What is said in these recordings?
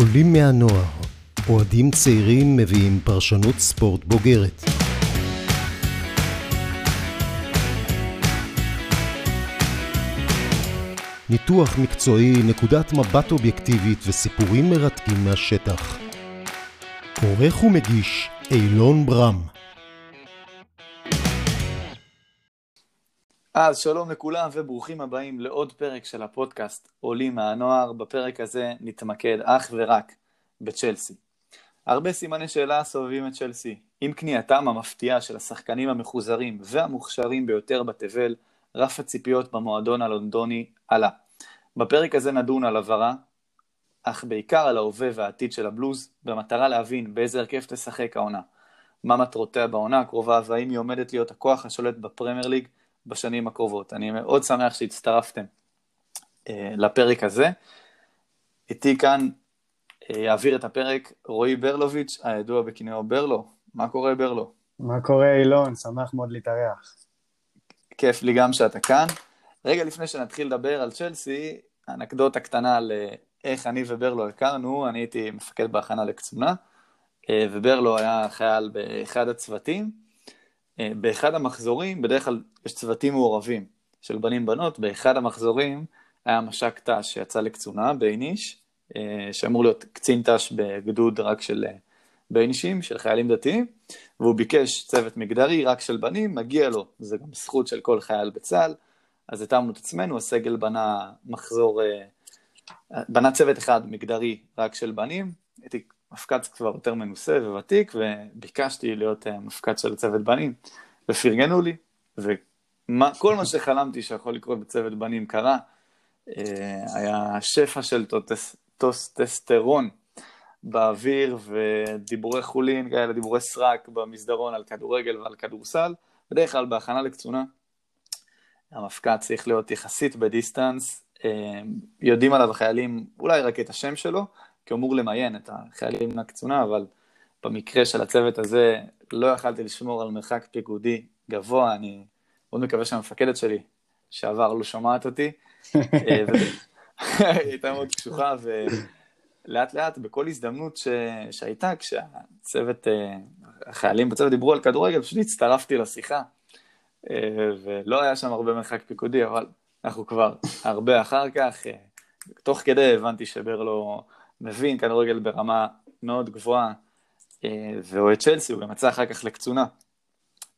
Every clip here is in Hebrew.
עולים מהנוער, אוהדים צעירים מביאים פרשנות ספורט בוגרת. ניתוח מקצועי, נקודת מבט אובייקטיבית וסיפורים מרתקים מהשטח. עורך ומגיש אילון ברם. אז שלום לכולם וברוכים הבאים לעוד פרק של הפודקאסט עולים מהנוער. בפרק הזה נתמקד אך ורק בצ'לסי. הרבה סימני שאלה סובבים את צ'לסי. עם כניעתם המפתיעה של השחקנים המחוזרים והמוכשרים ביותר בתבל, רף הציפיות במועדון הלונדוני עלה. בפרק הזה נדון על עברה, אך בעיקר על ההווה והעתיד של הבלוז, במטרה להבין באיזה הרכב תשחק העונה, מה מטרותיה בעונה הקרובה והאם היא עומדת להיות הכוח השולט בפרמייר ליג בשנים הקרובות. אני מאוד שמח שהצטרפתם אה, לפרק הזה. איתי כאן אה, יעביר את הפרק רועי ברלוביץ', הידוע בכינויו ברלו. מה קורה ברלו? מה קורה אילון? שמח מאוד להתארח. כיף לי גם שאתה כאן. רגע לפני שנתחיל לדבר על צ'לסי, אנקדוטה קטנה על אה, איך אני וברלו הכרנו, אני הייתי מפקד בהכנה לקצונה, אה, וברלו היה חייל באחד הצוותים. אה, באחד המחזורים, בדרך כלל יש צוותים מעורבים של בנים-בנות, באחד המחזורים היה מש"ק ת"ש שיצא לקצונה, בייניש, שאמור להיות קצין ת"ש בגדוד רק של ביינישים, של חיילים דתיים, והוא ביקש צוות מגדרי רק של בנים, מגיע לו, זה גם זכות של כל חייל בצה"ל. אז התאמנו את עצמנו, הסגל בנה מחזור, אה, בנה צוות אחד מגדרי רק של בנים, הייתי מפקד כבר יותר מנוסה וותיק, וביקשתי להיות אה, מפקד של צוות בנים, ופרגנו לי, וכל מה שחלמתי שיכול לקרות בצוות בנים קרה, אה, היה שפע של טוסטסטרון באוויר ודיבורי חולין כאלה, דיבורי סרק במסדרון על כדורגל ועל כדורסל, בדרך כלל בהכנה לקצונה. המפקד צריך להיות יחסית בדיסטנס, אה, יודעים עליו החיילים אולי רק את השם שלו, כי הוא אמור למיין את החיילים לקצונה, אבל במקרה של הצוות הזה לא יכלתי לשמור על מרחק פיקודי גבוה, אני מאוד מקווה שהמפקדת שלי, שעבר לא שומעת אותי, אה, הייתה מאוד קשוחה, ולאט לאט בכל הזדמנות ש... שהייתה, כשהצוות, אה, החיילים בצוות דיברו על כדורגל, פשוט הצטרפתי לשיחה. אה, ולא היה שם הרבה מרחק פיקודי, אבל אנחנו כבר הרבה אחר כך, תוך כדי הבנתי שברלו מבין כדורגל ברמה מאוד גבוהה, אה, ואוהד צ'לסי, הוא גם יצא אחר כך לקצונה.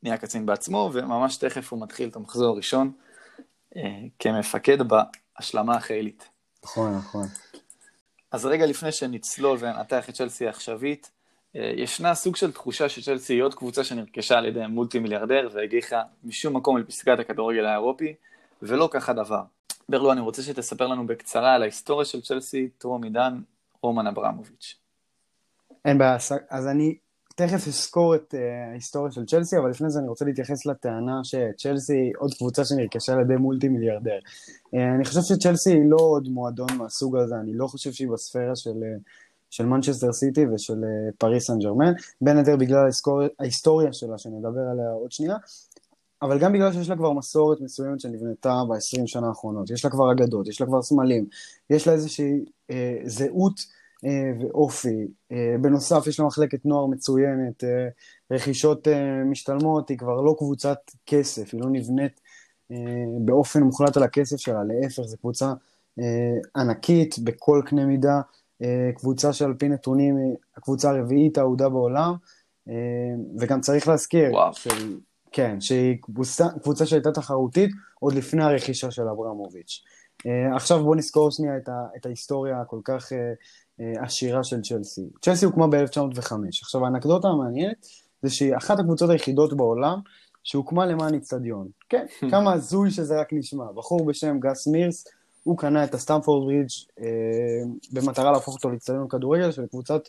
נהיה קצין בעצמו, וממש תכף הוא מתחיל את המחזור הראשון כמפקד בהשלמה החילית. נכון, נכון. אז רגע לפני שנצלול וננתח את צ'לסי העכשווית, אה, ישנה סוג של תחושה שצ'לסי היא עוד קבוצה שנרכשה על ידי מולטי מיליארדר והגיחה משום מקום אל פסגת הכדורגל האירופי, ולא כך הדבר. ברלו, אני רוצה שתספר לנו בקצרה על ההיסטוריה של צ'לסי, טרום עידן רומן אברמוביץ'. אין בעיה, אז אני תכף אסקור את uh, ההיסטוריה של צ'לסי, אבל לפני זה אני רוצה להתייחס לטענה שצ'לסי היא עוד קבוצה שנרכשה על ידי מולטי מיליארדר. Uh, אני חושב שצ'לסי היא לא עוד מועדון מהסוג הזה, אני לא חושב שהיא בספירה של... Uh, של מנצ'סטר סיטי ושל אה, פריס סן ג'רמן, בין היתר בגלל ההיסטוריה שלה, שנדבר עליה עוד שנייה, אבל גם בגלל שיש לה כבר מסורת מסוימת שנבנתה ב-20 שנה האחרונות, יש לה כבר אגדות, יש לה כבר סמלים, יש לה איזושהי אה, זהות אה, ואופי, אה, בנוסף יש לה מחלקת נוער מצוינת, אה, רכישות אה, משתלמות, היא כבר לא קבוצת כסף, היא לא נבנית אה, באופן מוחלט על הכסף שלה, להפך, זו קבוצה אה, ענקית בכל קנה מידה, אה, קבוצה שעל פי נתונים היא הקבוצה הרביעית האהודה בעולם, אה, וגם צריך להזכיר, של, כן, שהיא קבוצה, קבוצה שהייתה תחרותית עוד לפני הרכישה של אברמוביץ'. אה, עכשיו בואו נזכור שנייה את, ה, את ההיסטוריה הכל כך עשירה של צ'לסי. צ'לסי הוקמה ב-1905. עכשיו האנקדוטה המעניינת זה שהיא אחת הקבוצות היחידות בעולם שהוקמה למען איצטדיון. כן, כמה הזוי שזה רק נשמע. בחור בשם גס מירס, הוא קנה את הסטמפורד ברידג' אה, במטרה להפוך אותו לאצטדיון כדורגל של קבוצת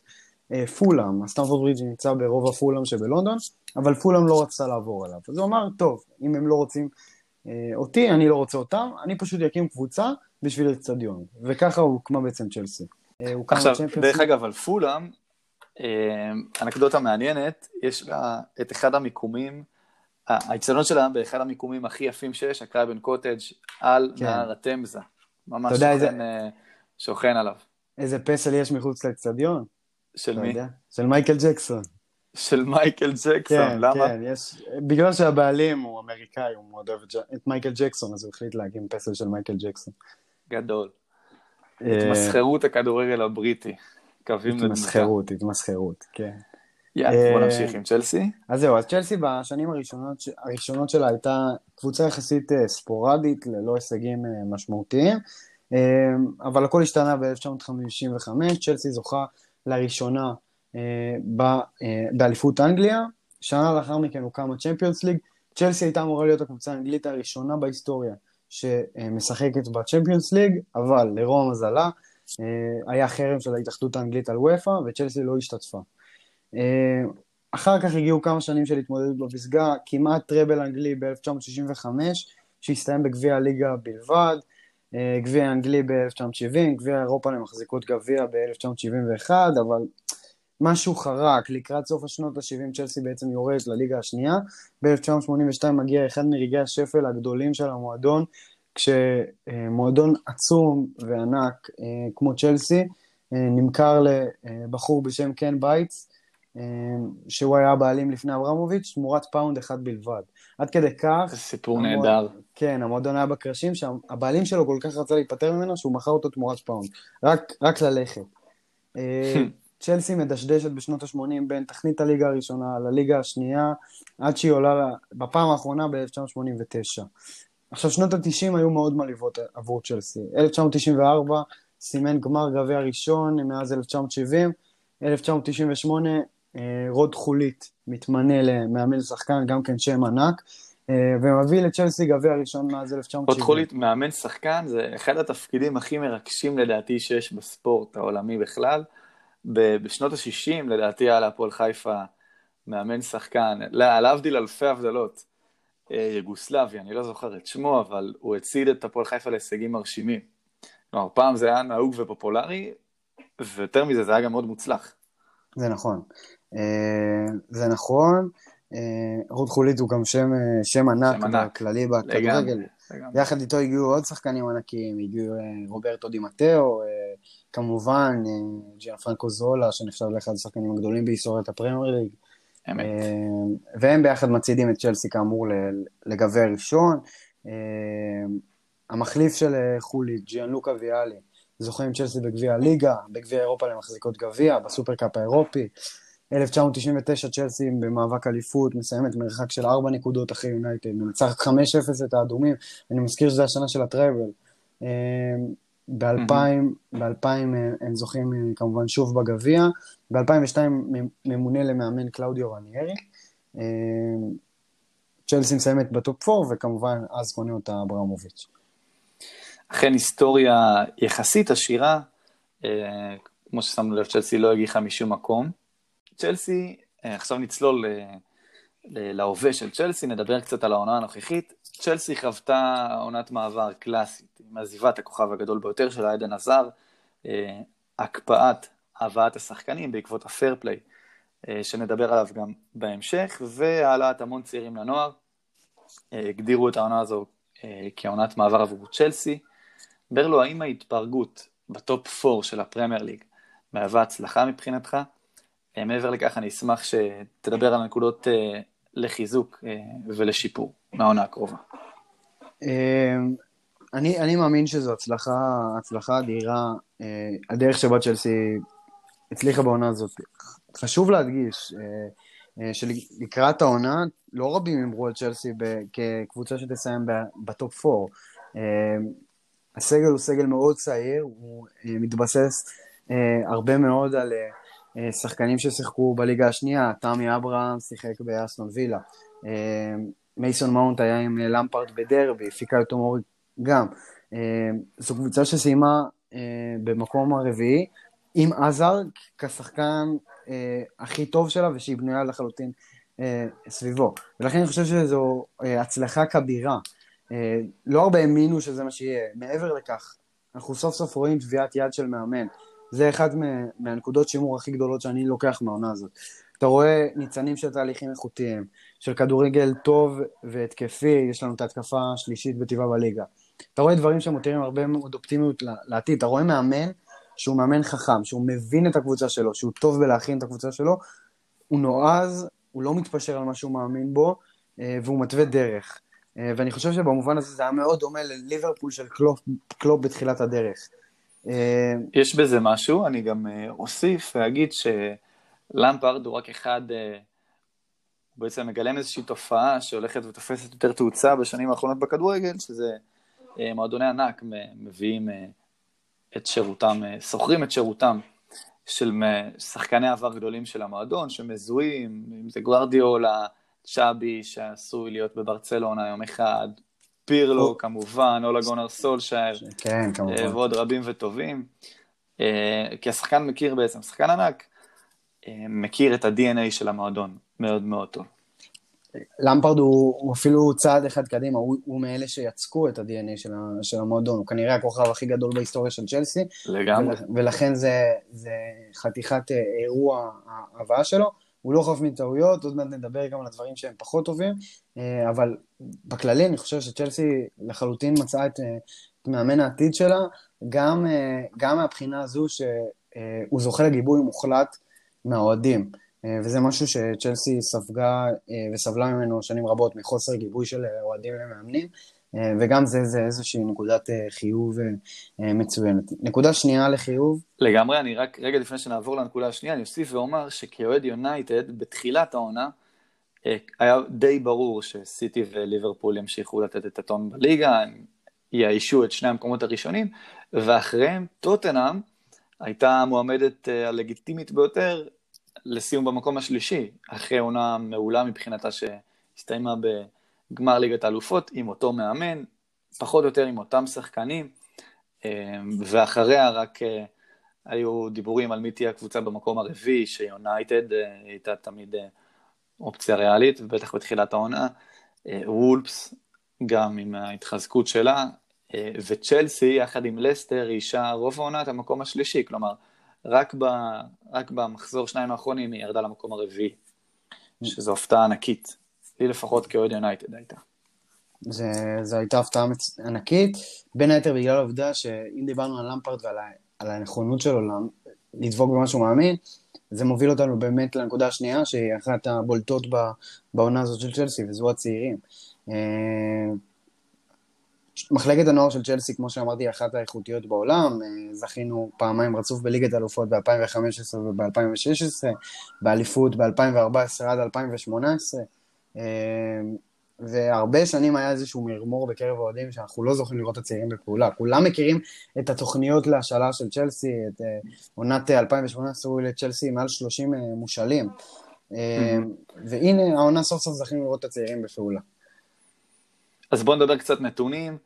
פולאם. הסטמפורד ברידג' נמצא ברובע פולאם שבלונדון, אבל פולאם לא רצתה לעבור אליו. אז הוא אמר, טוב, אם הם לא רוצים אה, אותי, אני לא רוצה אותם, אני פשוט אקים קבוצה בשביל אצטדיון. וככה הוא הוקמה בעצם צ'לסי. אה, עכשיו, דרך אגב, על פולאם, אה, אנקדוטה מעניינת, יש לה את אחד המיקומים, האצטדיון שלה באחד המיקומים הכי יפים שיש, הקרייבן קוטג' על כן. נהר התמזה. ממש שוכן, איזה... אה, שוכן עליו. איזה פסל יש מחוץ לאצטדיון? של מי? של מייקל ג'קסון. של מייקל ג'קסון, כן, למה? כן, יש... בגלל שהבעלים הוא אמריקאי, הוא מאוד אוהב את מייקל ג'קסון, אז הוא החליט להקים פסל של מייקל ג'קסון. גדול. אה, התמסחרות הכדורגל הבריטי. קווים לדמותה. התמסחרות, התמסחרות, כן. יאללה, בוא אה, נמשיך עם צ'לסי. אז זהו, אז צ'לסי בשנים הראשונות, הראשונות שלה הייתה קבוצה יחסית אה, ספורדית, ללא הישגים משמעותיים, אבל הכל השתנה ב-1955, צ'לסי זוכה לראשונה אה, אה, באליפות אנגליה, שנה לאחר מכן הוקם הצ'מפיונס ליג, צ'לסי הייתה אמורה להיות הקבוצה האנגלית הראשונה בהיסטוריה שמשחקת בצ'מפיונס ליג, אבל לרוע מזלה, אה, היה חרם של ההתאחדות האנגלית על וופא, וצ'לסי לא השתתפה. אחר כך הגיעו כמה שנים של התמודדות בפסגה, כמעט טראבל אנגלי ב-1965, שהסתיים בגביע הליגה בלבד, גביע אנגלי ב-1970, גביע אירופה למחזיקות גביע ב-1971, אבל משהו חרק, לקראת סוף השנות ה-70 צ'לסי בעצם יורדת לליגה השנייה, ב-1982 מגיע אחד מרגעי השפל הגדולים של המועדון, כשמועדון עצום וענק אה, כמו צ'לסי אה, נמכר לבחור בשם קן בייטס, אה, שהוא היה הבעלים לפני אברמוביץ', תמורת pound אחד בלבד. עד כדי כך... זה סיפור המועד- נהדר. כן, המועדון היה בקרשים, שהבעלים שלו כל כך רצה להיפטר ממנו, שהוא מכר אותו תמורת pound. רק, רק ללכת. אה, צ'לסי מדשדשת בשנות ה-80 בין תחתית הליגה הראשונה לליגה השנייה, עד שהיא עולה לה- בפעם האחרונה ב-1989. עכשיו, שנות ה-90 היו מאוד מלהיבות עבור צ'לסי. 1994 סימן גמר גביע ראשון מאז 1970, 1998 אה, רוד חולית מתמנה למאמן שחקן, גם כן שם ענק, אה, ומביא לצ'לסי גביע ראשון מאז 1970. עוד חולית, מאמן שחקן, זה אחד התפקידים הכי מרגשים לדעתי שיש בספורט העולמי בכלל. בשנות ה-60 לדעתי היה להפועל חיפה מאמן שחקן, להבדיל אלפי הבדלות. אה, יוגוסלבי, אני לא זוכר את שמו, אבל הוא הצעיד את הפועל חיפה להישגים מרשימים. כלומר, פעם זה היה נהוג ופופולרי, ויותר מזה, זה היה גם מאוד מוצלח. זה נכון. אה, זה נכון. אה, רוד חולית הוא גם שם, אה, שם ענק ענק. בכללי בכדורגל. יחד איתו הגיעו עוד שחקנים ענקיים, הגיעו רוברטו די מטאו, אה, כמובן ג'יאן פרנקו זולה, שנחשב לאחד השחקנים הגדולים בהיסטוריית הפרמייר ליג. אמת. והם ביחד מצעידים את צ'לסי כאמור ל- לגביע ראשון. אה, המחליף של חולית, ג'יאן לוקה ויאלי, זוכה עם צ'לסי בגביע הליגה, בגביע אירופה למחזיקות גביע, בסופרקאפ האירופי. 1999 צ'לסי במאבק אליפות, מסיימת מרחק של 4 נקודות אחרי יונייטד, מנצחת 5-0 את האדומים, אני מזכיר שזו השנה של ה treble. ב-2000 ב-2000 הם זוכים אה, כמובן שוב בגביע, ב-2002 ממונה למאמן קלאודיו רניירי. אה, צ'לסי מסיימת בטופ 4, וכמובן אז קונה אותה אברמוביץ'. אכן היסטוריה יחסית עשירה, אה, כמו ששמנו לב, צ'לסי לא הגיחה משום מקום. צ'לסי, אה, עכשיו נצלול אה, ל- להווה של צ'לסי, נדבר קצת על העונה הנוכחית. צ'לסי חוותה עונת מעבר קלאסית, עם עזיבת הכוכב הגדול ביותר שלה, עדן עזר, אה, הקפאת הבאת השחקנים בעקבות ה fair play, שנדבר עליו גם בהמשך, והעלאת המון צעירים לנוער. הגדירו את העונה הזו כעונת מעבר עבור צ'לסי. ברלו, האם ההתברגות ב top 4 של הפרמייר ליג מהווה הצלחה מבחינתך? אה, מעבר לכך, אני אשמח שתדבר על הנקודות אה, לחיזוק אה, ולשיפור מהעונה הקרובה. אני, אני מאמין שזו הצלחה, הצלחה אדירה, הדרך שבה צ'לסי הצליחה בעונה הזאת. חשוב להדגיש שלקראת העונה, לא רבים אמרו על צ'לסי כקבוצה שתסיים ב top 4. אה, הסגל הוא סגל מאוד צעיר, הוא מתבסס הרבה מאוד על שחקנים ששיחקו בליגה השנייה, תמי אברהם שיחק באסטון וילה. אה, מייסון מאונט היה עם אה, למפארד בדרבי, פיקאיו טומורי גם. אה, זו קבוצה שסיימה אה, במקום הרביעי, עם עזר כשחקן אה, הכי טוב שלה ושהיא בנויה לחלוטין אה, סביבו. ולכן אני חושב שזו אה, הצלחה כבירה. אה, לא הרבה האמינו שזה מה שיהיה. מעבר לכך, אנחנו סוף סוף רואים טביעת יד של מאמן. זה אחד מה- מהנקודות שימור הכי גדולות שאני לוקח מהעונה הזאת. אתה רואה ניצנים של תהליכים איכותיים, של כדורגל טוב והתקפי, יש לנו את ההתקפה השלישית בטיבה בליגה. אתה רואה דברים שמותירים הרבה מאוד אופטימיות לעתיד, אתה רואה מאמן שהוא מאמן חכם, שהוא מבין את הקבוצה שלו, שהוא טוב בלהכין את הקבוצה שלו, הוא נועז, הוא לא מתפשר על מה שהוא מאמין בו, אה, והוא מתווה דרך. אה, ואני חושב שבמובן הזה זה היה מאוד דומה לליברפול של קלופ, קלופ בתחילת הדרך. אה, יש בזה משהו, אני גם אוסיף ואגיד שלמפרד הוא רק אחד, הוא בעצם מגלם איזושהי תופעה שהולכת ותופסת יותר תאוצה בשנים האחרונות בכדורגל, שזה מועדוני ענק מביאים את שירותם, שוכרים את שירותם של שחקני עבר גדולים של המועדון, שמזוהים, אם זה גוארדיולה, צ'אבי שעשוי להיות בברצלונה יום אחד, פירלו כמובן, אולה גונר סולשייר, כן, כמובן. אה, ועוד רבים וטובים. אה, כי השחקן מכיר בעצם, שחקן ענק, אה, מכיר את ה-DNA של המועדון מאוד מאוד טוב. למפרד הוא, הוא אפילו צעד אחד קדימה, הוא, הוא מאלה שיצקו את ה-DNA של, של המועדון, הוא כנראה הכוכב הכי גדול בהיסטוריה של צ'לסי. לגמרי. ול, ולכן זה, זה חתיכת אירוע ההבאה שלו. הוא לא חף מטעויות, עוד מעט נדבר גם על הדברים שהם פחות טובים, אה, אבל בכללי אני חושב שצ'לסי לחלוטין מצאה את, אה, את מאמן העתיד שלה, גם, אה, גם מהבחינה הזו שהוא זוכה לגיבוי מוחלט מהאוהדים, וזה משהו שצ'לסי ספגה וסבלה ממנו שנים רבות מחוסר גיבוי של אוהדים למאמנים. אה, וגם זה, זה איזושהי נקודת אה, חיוב אה, מצוינת. נקודה שנייה לחיוב. לגמרי, אני רק, רגע לפני שנעבור לנקודה השנייה, אני אוסיף ואומר שכאוהד יונייטד, בתחילת העונה, היה די ברור שסיטי וליברפול ימשיכו לתת את הטון בליגה, הם יאיישו את שני המקומות הראשונים, ואחריהם טוטנאם הייתה המועמדת הלגיטימית ביותר לסיום במקום השלישי, אחרי עונה מעולה מבחינתה שהסתיימה ב... גמר ליגת האלופות עם אותו מאמן, פחות או יותר עם אותם שחקנים, אה, ואחריה רק אה, היו דיבורים על מי תהיה הקבוצה במקום הרביעי, שיונייטד אה, הייתה תמיד אופציה ריאלית, ובטח בתחילת העונה, וולפס גם עם ההתחזקות שלה, וצ'לסי יחד עם לסטר אישה רוב העונה את המקום השלישי, כלומר, רק, ב, רק במחזור שניים האחרונים היא ירדה למקום הרביעי, שזו הפתעה ענקית. לי לפחות כאוהד יונייטד הייתה. זה, זו הייתה הפתעה. ענקית, בין היתר בגלל העובדה שאם דיברנו על למפרד ועל ה... על הנכונות שלו לדבוק במה שהוא מאמין, זה מוביל אותנו באמת לנקודה השנייה, שהיא אחת הבולטות בעונה הזאת של צ'לסי, וזו הצעירים. אה, מחלקת הנוער של צ'לסי, כמו שאמרתי, היא אחת האיכותיות בעולם. אה, זכינו פעמיים רצוף בליגת אלופות ב-2015 וב-2016, באליפות ב-2014 עד 2018. אמ, והרבה שנים היה איזשהו מרמור בקרב האוהדים שאנחנו לא זוכים לראות את הצעירים בפעולה. כולם מכירים את התוכניות להשאלה של צ'לסי, את אה, עונת 2018 הוא לצ'לסי מעל 30 אה, מושאלים. אמ, והנה, העונה סוף סוף זכינו לראות את הצעירים בפעולה. אז בואו נדבר קצת נתונים.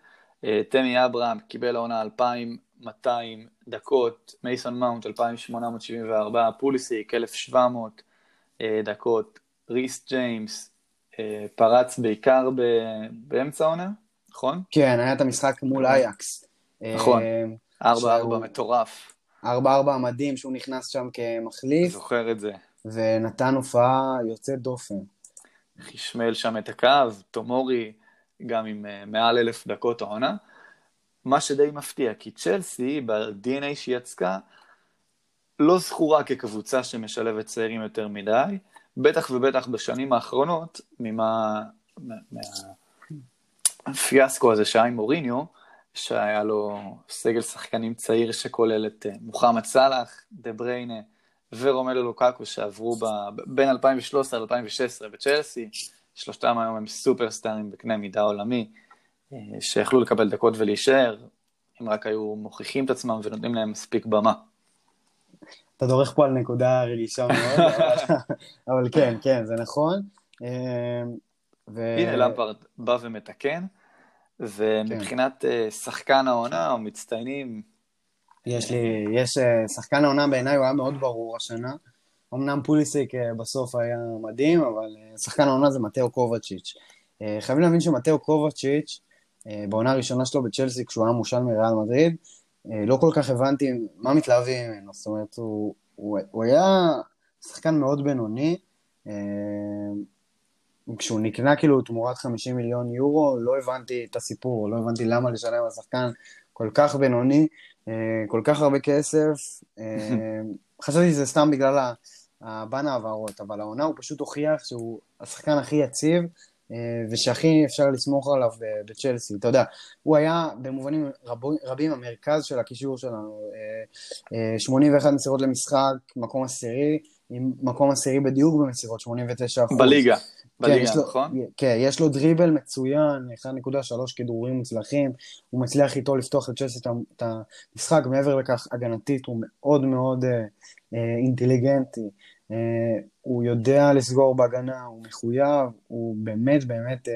אה, תמי אברהם קיבל העונה 2,200 דקות, מייסון מאונט 2,874, פוליסיק 1,700 דקות, ריס ג'יימס אה, פרץ בעיקר ב... באמצע העונה, נכון? כן, היה את המשחק מול אייאקס. נכון, 4-4 שהוא... מטורף. 4-4 מדהים שהוא נכנס שם כמחליף. זוכר את זה. ונתן הופעה יוצאת דופן. חשמל שם את הקו, תומורי גם עם uh, מעל אלף דקות העונה. מה שדי מפתיע, כי צ'לסי, ב-DNA שהיא יצקה, לא זכורה כקבוצה שמשלבת צעירים יותר מדי, בטח ובטח בשנים האחרונות, ממה, מהפיאסקו הזה שהיה עם מוריניו, שהיה לו סגל שחקנים צעיר שכולל את אה, מוחמד סאלח, דה בריינה ורומלו לוקקו שעברו ב, בין 2013 ל-2016 בצ'לסי, שלושתם היום הם סופרסטארים בקנה מידה עולמי, אה, שיכלו לקבל דקות ולהישאר, אם רק היו מוכיחים את עצמם ונותנים להם מספיק במה. אתה דורך פה על נקודה רגישה מאוד, אבל כן, כן, זה נכון. אמ, ו... הנה למפרד בא ומתקן, ומבחינת כן. אה, שחקן העונה או מצטיינים... יש לי, יש אה, שחקן העונה בעיניי הוא היה מאוד ברור השנה. אמנם פוליסיק אה, בסוף היה מדהים, אבל שחקן העונה זה מתאו קובצ'יץ'. חייבים להבין שמתאו קובצ'יץ', בעונה הראשונה שלו בצ'לסי, כשהוא היה מושל מריאל מדריד, אה, לא כל כך הבנתי מה מתלהבים ממנו, זאת אומרת, הוא, הוא, הוא היה שחקן מאוד בינוני, אה, כשהוא נקנה כאילו תמורת 50 מיליון יורו, לא הבנתי את הסיפור, לא הבנתי למה לשלם על שחקן כל כך בינוני כל כך הרבה כסף. חשבתי שזה סתם בגלל הבן העברות, אבל העונה הוא פשוט הוכיח שהוא השחקן הכי יציב, ושהכי אפשר לסמוך עליו בצ'לסי. אתה יודע, הוא היה במובנים רב, רבים המרכז של הקישור שלנו. 81 מסירות למשחק, מקום עשירי, עם מקום עשירי בדיוק במסירות, 89 אחוז. בליגה. בליגה, כן, נכון? לו, כן, יש לו דריבל מצוין, 1.3 כדורים מוצלחים, הוא מצליח איתו לפתוח לצ'לסי את המשחק, מעבר לכך, הגנתית הוא מאוד מאוד אה, אה, אינטליגנטי, אה, הוא יודע לסגור בהגנה, הוא מחויב, הוא באמת באמת אה,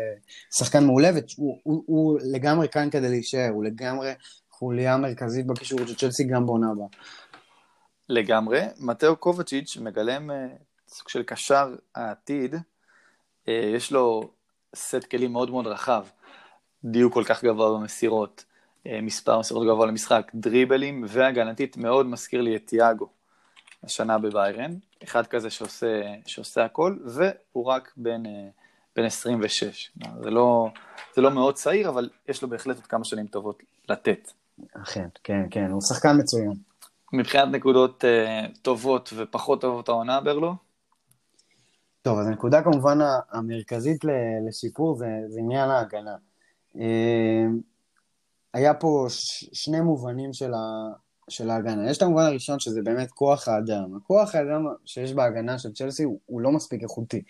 שחקן מעולה, והוא הוא, הוא לגמרי כאן כדי להישאר, הוא לגמרי חוליה מרכזית בקישור של צ'לסי גם בעונה הבאה. לגמרי. מתאו קובצ'יץ' מגלם אה, סוג של קשר העתיד, אה, יש לו סט כלים מאוד מאוד רחב, דיוק כל כך גבוה במסירות, אה, מספר מסירות גבוה למשחק, דריבלים והגנתית מאוד מזכיר לי את תיאגו השנה בביירן, אחד כזה שעושה, שעושה הכל, והוא רק בן, בן 26. זה לא, זה לא מאוד צעיר, אבל יש לו בהחלט עוד כמה שנים טובות לתת. אכן, כן, כן, הוא שחקן מצוין. מבחינת נקודות uh, טובות ופחות טובות העונה, ברלו? טוב, אז הנקודה כמובן המרכזית לשיפור זה, זה עניין ההגנה. Uh, היה פה ש- שני מובנים של, ה- של ההגנה. יש את המובן הראשון שזה באמת כוח האדם. הכוח האדם שיש בהגנה של צ'לסי הוא, הוא לא מספיק איכותי.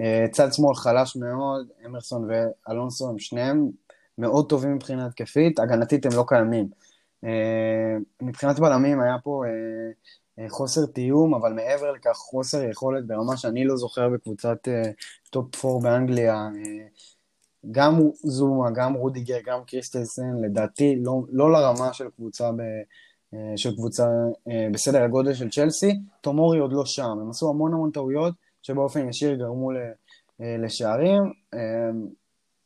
אה, צד שמאל חלש מאוד, אמרסון ואלונסו הם שניהם מאוד טובים מבחינה התקפית, הגנתית הם לא קיימים. אה, מבחינת בלמים היה פה אה, אה, חוסר תיאום, אבל מעבר לכך חוסר יכולת ברמה שאני לא זוכר בקבוצת top 4 באנגליה. גם זומה, גם רודיגר, גם קריסטנסן, לדעתי לא, לא לרמה של קבוצה, ב, של קבוצה בסדר הגודל של צ'לסי. תומורי עוד לא שם, הם עשו המון המון טעויות שבאופן ישיר גרמו לשערים,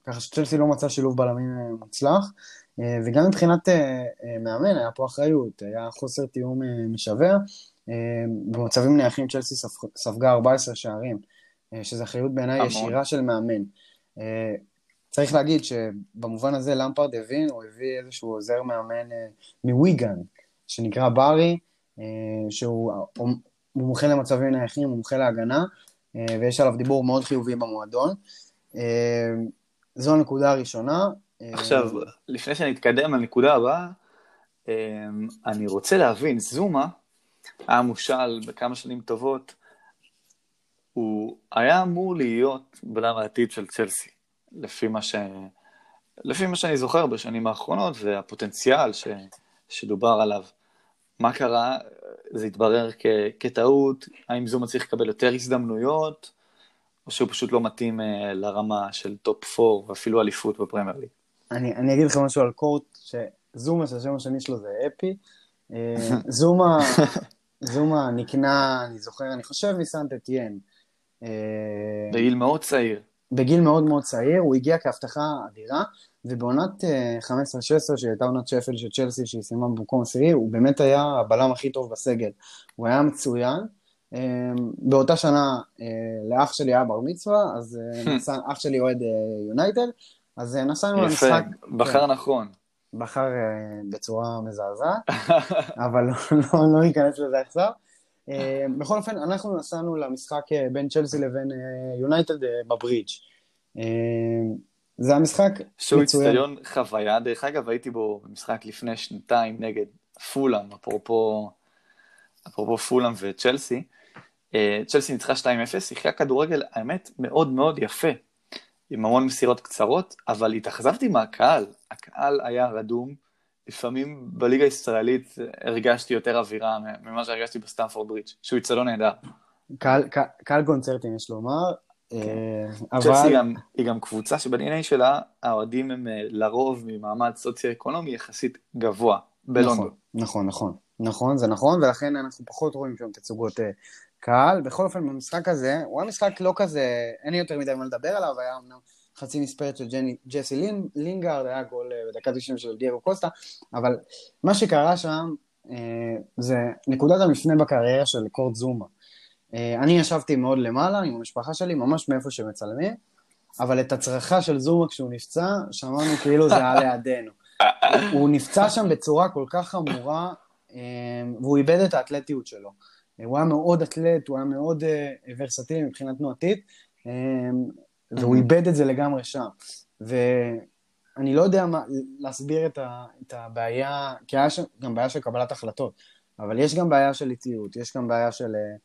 ככה שצ'לסי לא מצא שילוב בלמים מוצלח. אה, וגם מבחינת אה, אה, מאמן היה פה אחריות, היה חוסר תיאום משווע. במצבים נייחים צ'לסי ספגה 14 שערים, שזו אחריות בעיניי ישירה של מאמן. צריך להגיד שבמובן הזה למפרד הבין, הוא הביא איזשהו עוזר מאמן מוויגן, שנקרא ברי, שהוא מומחה למצבים נייחים, מומחה להגנה, ויש עליו דיבור מאוד חיובי במועדון. זו הנקודה הראשונה. עכשיו, לפני שנתקדם לנקודה הבאה, אני רוצה להבין, זומה היה מושל בכמה שנים טובות, הוא היה אמור להיות בלם העתיד של צלסי, לפי מה, ש... לפי מה שאני זוכר בשנים האחרונות, והפוטנציאל ש... שדובר עליו. מה קרה? זה התברר כ... כטעות, האם זומה צריך לקבל יותר הזדמנויות, או שהוא פשוט לא מתאים אה, לרמה של top 4 ואפילו אליפות בפרמייר ליג? אני, אני אגיד לך משהו על קורט, שזומה, שהשם השני שלו זה הפי. אה, זומה, זומה נקנה, אני זוכר, אני חושב מסנט אתיין. אה, בגיל מאוד צעיר. בגיל מאוד מאוד צעיר, הוא הגיע כהבטחה אדירה, ובעונת 15-16, אה, שהייתה עונת שפל של צ'לסי, שהיא סיימה במקום עשירי, הוא באמת היה הבלם הכי טוב בסגל. הוא היה מצוין. באותה שנה לאח שלי היה בר מצווה, אז אח שלי אוהד יונייטד, אז אה, נסענו למשחק. יפה, בחר כן. נכון. בחר בצורה מזעזעת, אבל לא, לא, לא ניכנס לזה עכשיו. בכל אופן, אנחנו נסענו למשחק בין צ'לסי לבין יונייטד בברידג'. זה המשחק מצוין. שהוא איצטדיון חוויה, דרך אגב, הייתי בו במשחק לפני שנתיים נגד פולאם, אפרופו, אפרופו פולאם וצ'לסי. Uh, צ'לסי ניצחה 2-0, שיחקה כדורגל, האמת, מאוד מאוד יפה. עם המון מסירות קצרות, אבל התאכזבתי מהקהל, הקהל היה רדום, לפעמים בליגה הישראלית הרגשתי יותר אווירה ממה שהרגשתי בסטמפורד ברידג', שהוא לא נהדר. קהל, קהל, קהל קונצרטים יש לומר. אה, אבל... צ'לסי גם, היא גם קבוצה שב-DNA שלה, האוהדים הם אה, לרוב ממעמד סוציו-אקונומי יחסית גבוה, בלונדון. נכון, נכון, נכון, נכון, זה נכון, ולכן אנחנו פחות רואים שם תצוגות אה, קהל. בכל אופן, במשחק הזה, הוא היה משחק לא כזה, אין לי יותר מדי מה לדבר עליו, היה אמנם חצי מספרית של ג'ני, ג'סי לינ, לינגארד, היה גול אה, בדקה 90 של דייגו קוסטה, אבל מה שקרה שם אה, זה נקודת המפנה בקריירה של קורט זומה. אה, אני ישבתי מאוד למעלה עם המשפחה שלי, ממש מאיפה שמצלמים, אבל את הצרחה של זומה כשהוא נפצע, שמענו כאילו זה היה לידינו. הוא נפצע שם בצורה כל כך חמורה, אה, והוא איבד את האתלטיות שלו. הוא היה מאוד אתלט, הוא היה מאוד ורסטילי מבחינה תנועתית, והוא איבד את זה לגמרי שם. ואני לא יודע מה, להסביר את, ה, את הבעיה, כי היה שם גם בעיה של קבלת החלטות, אבל יש גם בעיה של איטיות, יש גם בעיה של אה,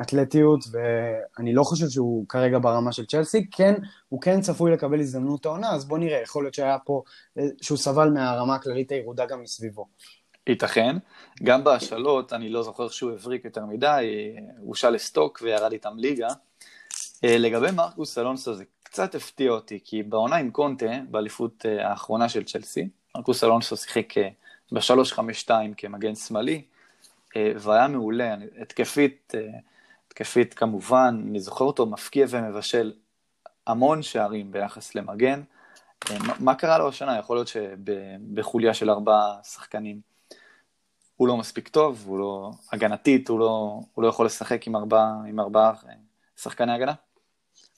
אתלטיות, ואני לא חושב שהוא כרגע ברמה של צ'לסי, כן, הוא כן צפוי לקבל הזדמנות העונה, אז בוא נראה, יכול להיות שהיה פה, אה, שהוא סבל מהרמה הכללית הירודה גם מסביבו. ייתכן. גם בהשאלות, אני לא זוכר שהוא הבריק יותר מדי, הוא שאל לסטוק וירד איתם ליגה. אה, לגבי מרקוס אלונסו זה קצת הפתיע אותי, כי בעונה עם קונטה, באליפות האחרונה של צ'לסי, מרקוס אלונסו שיחק ב-352 כמגן שמאלי, אה, והיה מעולה, התקפית, אה, התקפית כמובן, אני זוכר אותו מפקיע ומבשל המון שערים ביחס למגן. אה, מה קרה לו השנה? יכול להיות שבחוליה של ארבעה שחקנים הוא לא מספיק טוב, הוא לא, הגנתית, הוא לא, הוא לא יכול לשחק עם ארבעה, עם ארבעה שחקני הגנה?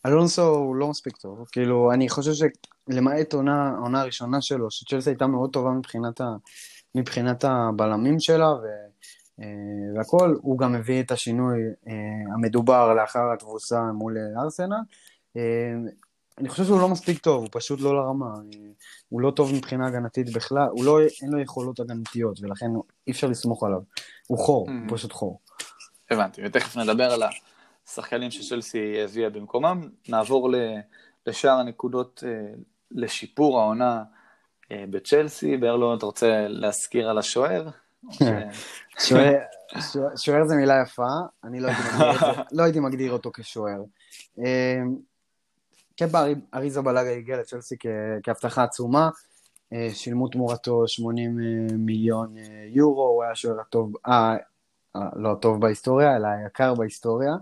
אלונסו הוא לא מספיק טוב, כאילו, אני חושב שלמעט עונה, העונה הראשונה שלו, שצ'לסי הייתה מאוד טובה מבחינת, ה, מבחינת הבלמים שלה, ו... אה, והכל, הוא גם מביא את השינוי אה, המדובר לאחר התבוסה מול ארסנל. אה, אני חושב שהוא לא מספיק טוב, הוא פשוט לא לרמה. הוא לא טוב מבחינה הגנתית בכלל, הוא לא, אין לו יכולות הגנתיות, ולכן אי אפשר לסמוך עליו. הוא חור, הוא פשוט חור. הבנתי, ותכף נדבר על השחקנים שצ'לסי הביאה במקומם. נעבור לשאר הנקודות לשיפור העונה בצ'לסי. ברלו, אתה רוצה להזכיר על השוער? שוער זה מילה יפה, אני לא, לא הייתי מגדיר אותו כשוער. אמ, קפה אריזה בלאגה הגיע לצ'לסי כהבטחה עצומה, אה, שילמו תמורתו 80 אה, מיליון אה, יורו, הוא היה השוער הטוב, אה, לא הטוב בהיסטוריה, אלא היקר בהיסטוריה.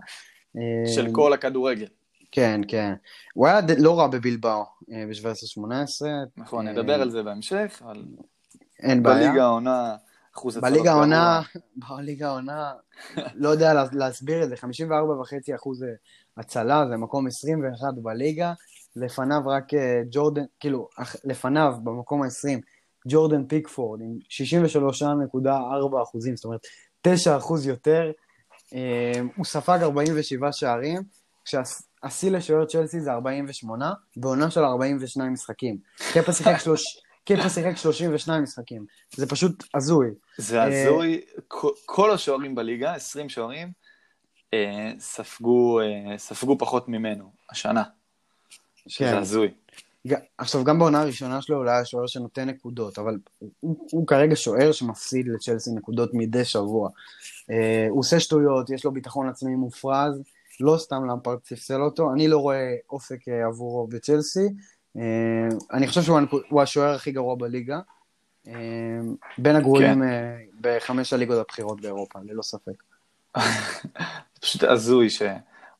של כל הכדורגל. כן, כן. הוא היה לא רע בבלבאו ב-17-18. נכון, נדבר על זה בהמשך, אבל... אין בעיה. בליגה העונה אחוז הצלות בליגה העונה, בליגה העונה, לא יודע להסביר את זה, 54 וחצי אחוז אה, הצלה, זה מקום 21 בליגה, לפניו רק אה, ג'ורדן, כאילו, לפניו במקום ה-20, ג'ורדן פיקפורד עם 63.4 אחוזים, זאת אומרת, 9 אחוז יותר, אה, הוא ספג 47 שערים, כשהשיא לשוער צ'לסי זה 48, בעונה של 42 משחקים. קפה שיחק קיפה שיחק 32 משחקים. זה פשוט הזוי. זה אה, הזוי. כל השוערים בליגה, 20 שוערים, אה, ספגו, אה, ספגו פחות ממנו השנה. כן. זה הזוי. עכשיו, גם בעונה הראשונה שלו אולי היה שוער שנותן נקודות, אבל הוא, הוא כרגע שוער שמפסיד לצ'לסי נקודות מדי שבוע. הוא עושה שטויות, יש לו ביטחון עצמי מופרז, לא סתם למפרט ספסל אותו, אני לא רואה אופק עבורו בצ'לסי. אה, אני חושב שהוא השוער הכי גרוע בליגה. אה, בין הגרועים כן. אה, בחמש הליגות הבכירות באירופה, ללא ספק. פשוט הזוי שהוא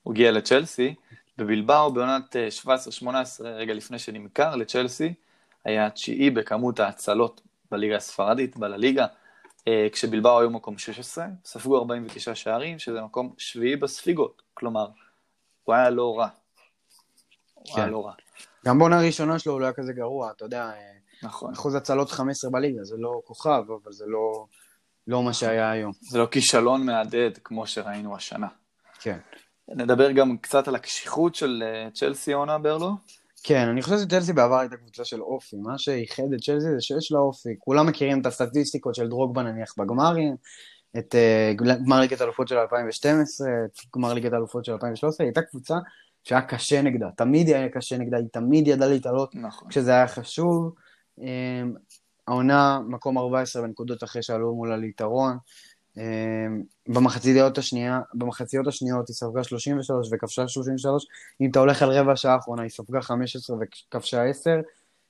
הגיע לצ'לסי. בבלבאו בעונת 17-18, רגע לפני שנמכר לצ'לסי, היה תשיעי בכמות ההצלות בליגה הספרדית, בלליגה, כשבלבאו היו מקום 16, ספגו 49 שערים, שזה מקום שביעי בספיגות, כלומר, הוא היה לא רע. הוא היה כן. לא רע. גם בעונה הראשונה שלו הוא לא היה כזה גרוע, אתה יודע, נכון. אחוז הצלות 15 בליגה, זה לא כוכב, אבל זה לא, לא מה שהיה היום. זה לא כישלון מהדהד כמו שראינו השנה. כן. נדבר גם קצת על הקשיחות של אה, צ'לסי עונה ברלו. כן, אני חושב שצ'לסי בעבר הייתה קבוצה של אופי. מה שייחד את צ'לסי זה שיש לה אופי. כולם מכירים את הסטטיסטיקות של דרוגבה נניח בגמרים, את uh, גמר ליגת אלופות של 2012, את גמר ליגת אלופות של 2013, היא הייתה קבוצה שהיה קשה נגדה, תמיד היה קשה נגדה, היא תמיד ידעה להתעלות נכון. כשזה היה חשוב. אמ, העונה, מקום 14 בנקודות אחרי שעלו מולה ליתרון. אמ, במחציות השנייה, במחציות השניות היא ספגה 33 וכבשה 33. אם אתה הולך על רבע שעה האחרונה, היא ספגה 15 וכבשה 10.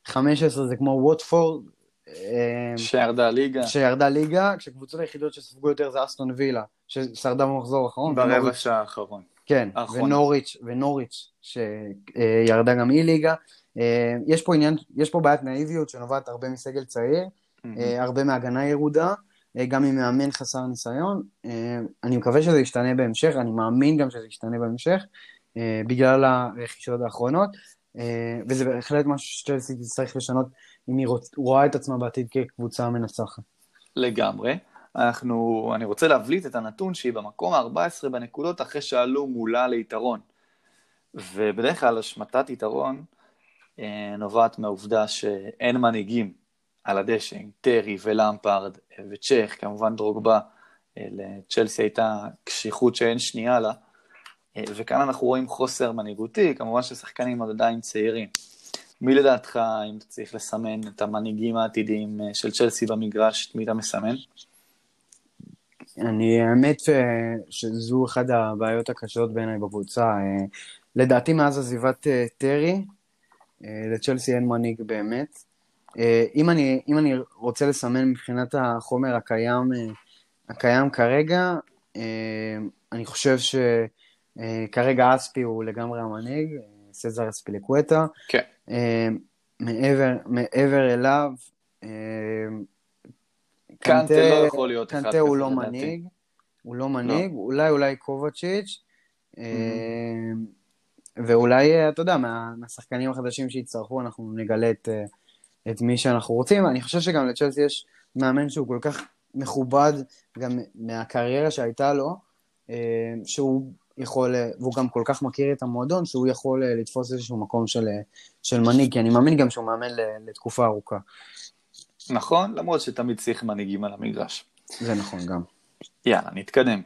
15 זה כמו ווטפורד. אמ, שירדה ליגה. שירדה ליגה, כשקבוצות היחידות שספגו יותר זה אסטון וילה, ששרדה במחזור האחרון. ברבע שעה האחרון. כן, ונוריץ', ונוריץ', שירדה גם היא ליגה. אה, יש פה עניין, יש פה בעיית נאיביות שנובעת הרבה מסגל צעיר, אה, הרבה מהגנה ירודה, אה, גם עם מאמן חסר ניסיון. אני מקווה שזה ישתנה בהמשך, אני מאמין גם שזה ישתנה בהמשך, בגלל הרכישות האחרונות. וזה בהחלט משהו שצ'לסי תצטרך לשנות אם היא. רואה את עצמה בעתיד כקבוצה מנצחת. לגמרי. אנחנו, אני רוצה להבליט את הנתון שהיא במקום ה-14 בנקודות אחרי שעלו מולה ליתרון. ובדרך כלל השמטת יתרון אה, נובעת מהעובדה שאין מנהיגים על הדשא, עם טרי ולמפרד וצ'ך, כמובן דרוגבה, אה, לצ'לסי הייתה קשיחות שאין שנייה לה, אה, וכאן אנחנו רואים חוסר מנהיגותי, כמובן ששחקנים עוד עדיין צעירים. מי לדעתך, אם צריך לסמן את המנהיגים העתידיים של צ'לסי במגרש, מי אתה מסמן? אני, האמת שזו אחת הבעיות הקשות בעיניי בקבוצה. לדעתי מאז עזיבת טרי, לצ'לסי אין מנהיג באמת. אם אני, אם אני רוצה לסמן מבחינת החומר הקיים, הקיים כרגע, אני חושב שכרגע אספי הוא לגמרי המנהיג, סזר אספילקווטה. כן. מעבר, מעבר אליו, קנטה לא יכול להיות אחד קנטה הוא לא מנהיג, הוא לא מנהיג, לא. אולי אולי קובצ'יץ', mm-hmm. ואולי, אתה יודע, מה, מהשחקנים החדשים שיצטרכו, אנחנו נגלה את, את מי שאנחנו רוצים. אני חושב שגם לצ'לסי יש מאמן שהוא כל כך מכובד, גם מהקריירה שהייתה לו, שהוא יכול, והוא גם כל כך מכיר את המועדון, שהוא יכול לתפוס איזשהו מקום של, של מנהיג, כי אני מאמין גם שהוא מאמן לתקופה ארוכה. נכון, למרות שתמיד צריך מנהיגים על המגרש. זה נכון גם. יאללה, נתקדם.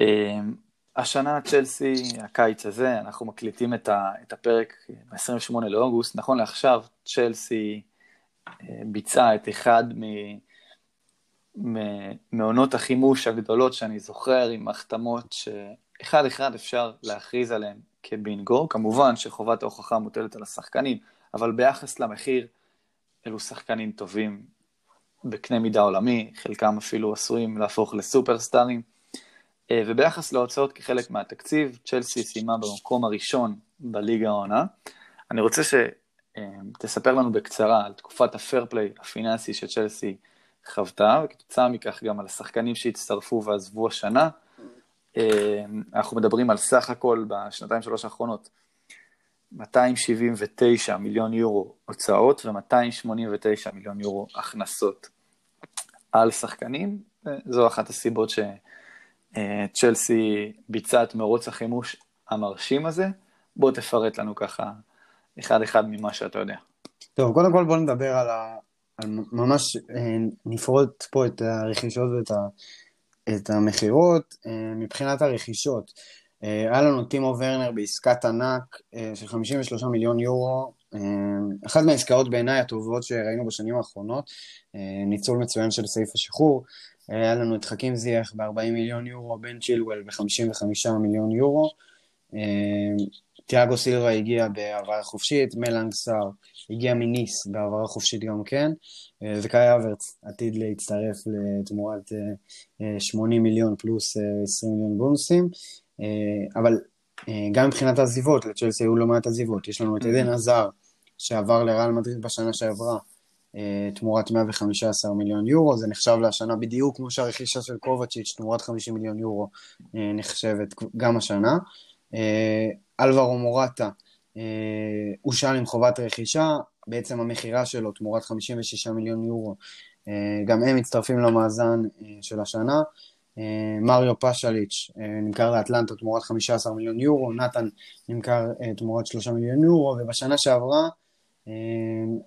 אמ, השנה צ'לסי, הקיץ הזה, אנחנו מקליטים את, ה, את הפרק ב-28 לאוגוסט, נכון לעכשיו צ'לסי אה, ביצעה את אחד מ, מ, מעונות החימוש הגדולות שאני זוכר, עם החתמות שאחד אחד אפשר להכריז עליהן כבינגו, כמובן שחובת ההוכחה מוטלת על השחקנים, אבל ביחס למחיר, אלו שחקנים טובים בקנה מידה עולמי, חלקם אפילו עשויים להפוך לסופרסטארים. אה, וביחס להוצאות כחלק מהתקציב, צ'לסי סיימה במקום הראשון בליגה העונה. אני רוצה שתספר לנו בקצרה על תקופת הפייר פליי הפיננסי שצ'לסי חוותה, וכתוצאה מכך גם על השחקנים שהצטרפו ועזבו השנה. אה, אנחנו מדברים על סך הכל בשנתיים שלוש האחרונות 279 מיליון יורו הוצאות ו-289 מיליון יורו הכנסות על שחקנים. זו אחת הסיבות שצ'לסי ביצעה את מרוץ החימוש המרשים הזה. בוא תפרט לנו ככה אחד-אחד ממה שאתה יודע. טוב, קודם כל בוא נדבר על, ה... על ממש אה, נפרוט פה את הרכישות ואת ה... את המכירות. אה, מבחינת הרכישות, אה, היה לנו טימו ורנר בעסקת ענק אה, של 53 מיליון יורו, אה, אחת מהעסקאות בעיניי הטובות שראינו בשנים האחרונות, ניצול מצוין של סעיף השחרור. היה לנו את חכים זייח ב-40 מיליון יורו, בן צ'ילואל ב-55 מיליון יורו. תיאגו סילבה הגיע בהעברה חופשית, מלאנג סאר הגיע מניס בהעברה חופשית גם כן, וקאי אברץ עתיד להצטרף לתמורת 80 מיליון פלוס 20 מיליון בונוסים. אה, אבל אה, גם מבחינת העזיבות, לצ'לסי היו לא מעט עזיבות. יש לנו את עדן עזר, שעבר לרעל מדריד בשנה שעברה, אה, תמורת 115 מיליון יורו, זה נחשב להשנה בדיוק כמו שהרכישה של קובצ'יץ', תמורת 50 מיליון יורו, נחשבת גם השנה. אלברו מורטה הושל עם חובת רכישה, בעצם המכירה שלו תמורת 56 מיליון יורו, גם הם מצטרפים למאזן של השנה. אה, מריו פשליץ' אה, נמכר לאטלנטה תמורת 15 מיליון יורו, נתן נמכר אה, תמורת 3 מיליון יורו, ובשנה שעברה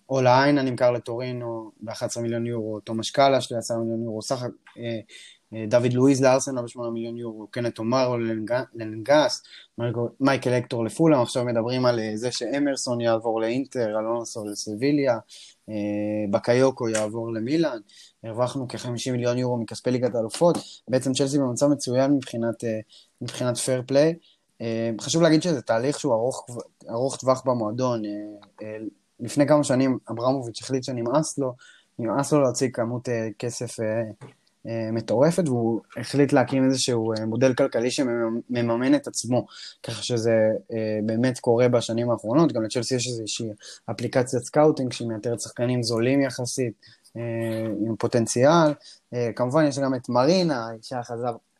אולה איינה נמכר לטורינו ב-11 מיליון יורו, תומש קאלאש ל-10 מיליון יורו, סך דוד לואיז לארסנל ב-8 מיליון יורו, קנט אומרו לנגס, מייקל אקטור לפולאם, עכשיו מדברים על זה שאמרסון יעבור לאינטר, אלונסו לסביליה, בקיוקו יעבור למילאן, הרווחנו כ-50 מיליון יורו מכספי ליגת האלופות, בעצם צ'לסי במצב מצוין מבחינת, מבחינת פייר פליי. חשוב להגיד שזה תהליך שהוא ארוך, ארוך טווח במועדון. לפני כמה שנים אברמוביץ' החליט שנמאס לו, נמאס לו להוציא כמות כסף מטורפת, והוא החליט להקים איזשהו מודל כלכלי שמממן את עצמו, ככה שזה באמת קורה בשנים האחרונות. גם לצ'לסי יש איזושהי אפליקציית scouting שהיא מאתרת שחקנים זולים יחסית, אה, עם פוטנציאל. אה, כמובן יש גם את מרינה, האישה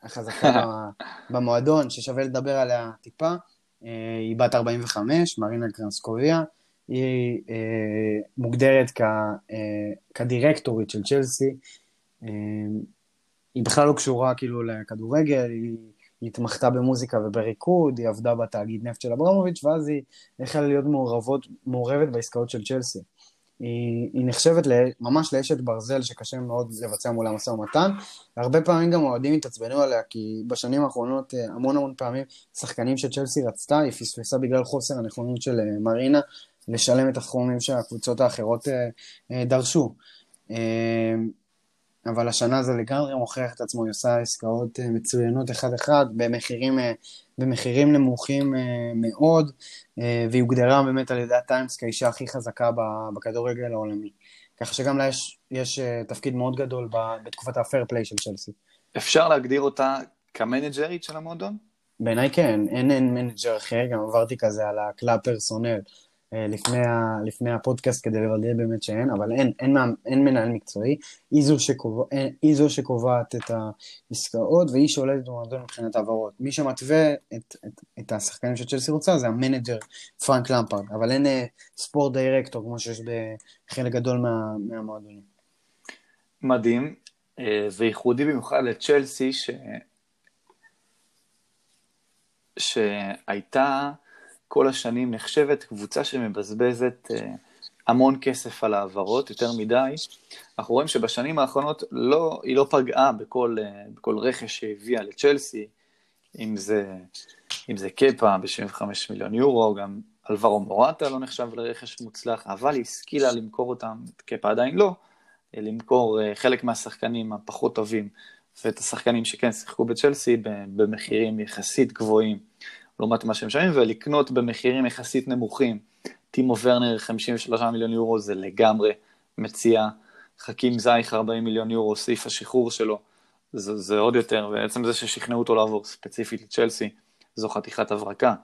החזקה במועדון, ששווה לדבר עליה טיפה. היא בת 45, מרינה גרנובסקאיה, היא מוגדרת כ, כדירקטורית של צ'לסי, היא בכלל לא קשורה כאילו לכדורגל, היא התמחתה במוזיקה ובריקוד, היא עבדה בתאגיד נפט של אברמוביץ', ואז היא החלה להיות מעורבות, מעורבת בעסקאות של צ'לסי. היא, היא נחשבת ממש לאשת ברזל שקשה מאוד לבצע מולה משא ומתן. והרבה פעמים גם אוהדים התעצבנו עליה, כי בשנים האחרונות אה, המון המון פעמים שחקנים שצ'לסי רצתה, היא פספסה בגלל חוסר הנכונות של אה, מרינה לשלם את הסכומים שהקבוצות האחרות אה, דרשו. אבל השנה זה לגמרי מוכיח את עצמו, היא עושה עסקאות אה, מצוינות אחד-אחד במחירים, אה, במחירים נמוכים אה, מאוד, והיא הוגדרה באמת על ידי הטיימס כאישה הכי חזקה בכדורגל העולמי. ככה שגם לה יש, יש תפקיד מאוד גדול בתקופת ה fair play של צ'לסי. אפשר להגדיר אותה כמנג'רית של המועדון? בעיניי כן, אין, אין מנג'ר אחר, גם עברתי כזה על ה club personnel. אה, לפני, ה, לפני הפודקאסט כדי לוודא באמת שאין, אבל אין, אין, אין, אין מנהל מקצועי, היא זו, שקובע, היא זו שקובעת את העסקאות והיא שולטת במועדון מבחינת העברות. מי שמתווה את, את, את השחקנים שצ'לסי רוצה זה המנג'ר פרנק למפרד, אבל אין אה, sport director כמו שיש בחלק גדול מה, מהמועדונים. מדהים, אה, וייחודי במיוחד לצ'לסי ש... שהייתה כל השנים נחשבת קבוצה שמבזבזת אה, המון כסף על העברות, יותר מדי. אנחנו רואים שבשנים האחרונות לא, היא לא פגעה בכל, אה, בכל רכש שהביאה לצ'לסי, אם זה, אם זה קפה ב-75 מיליון יורו, גם אלברו מורטה לא נחשב לרכש מוצלח, אבל היא השכילה למכור אותם, את קפה עדיין לא, אה, למכור חלק מהשחקנים הפחות טובים, ואת השחקנים שכן שיחקו בצ'לסי במחירים יחסית גבוהים. לעומת מה שהם משלמים, ולקנות במחירים יחסית נמוכים. טימו ורנר 53 מיליון יורו זה לגמרי מציע, חכים זייך 40 מיליון יורו, סעיף השחרור שלו, זה, זה עוד יותר, ועצם זה ששכנעו אותו לעבור ספציפית לצ'לסי, זו חתיכת הברקה.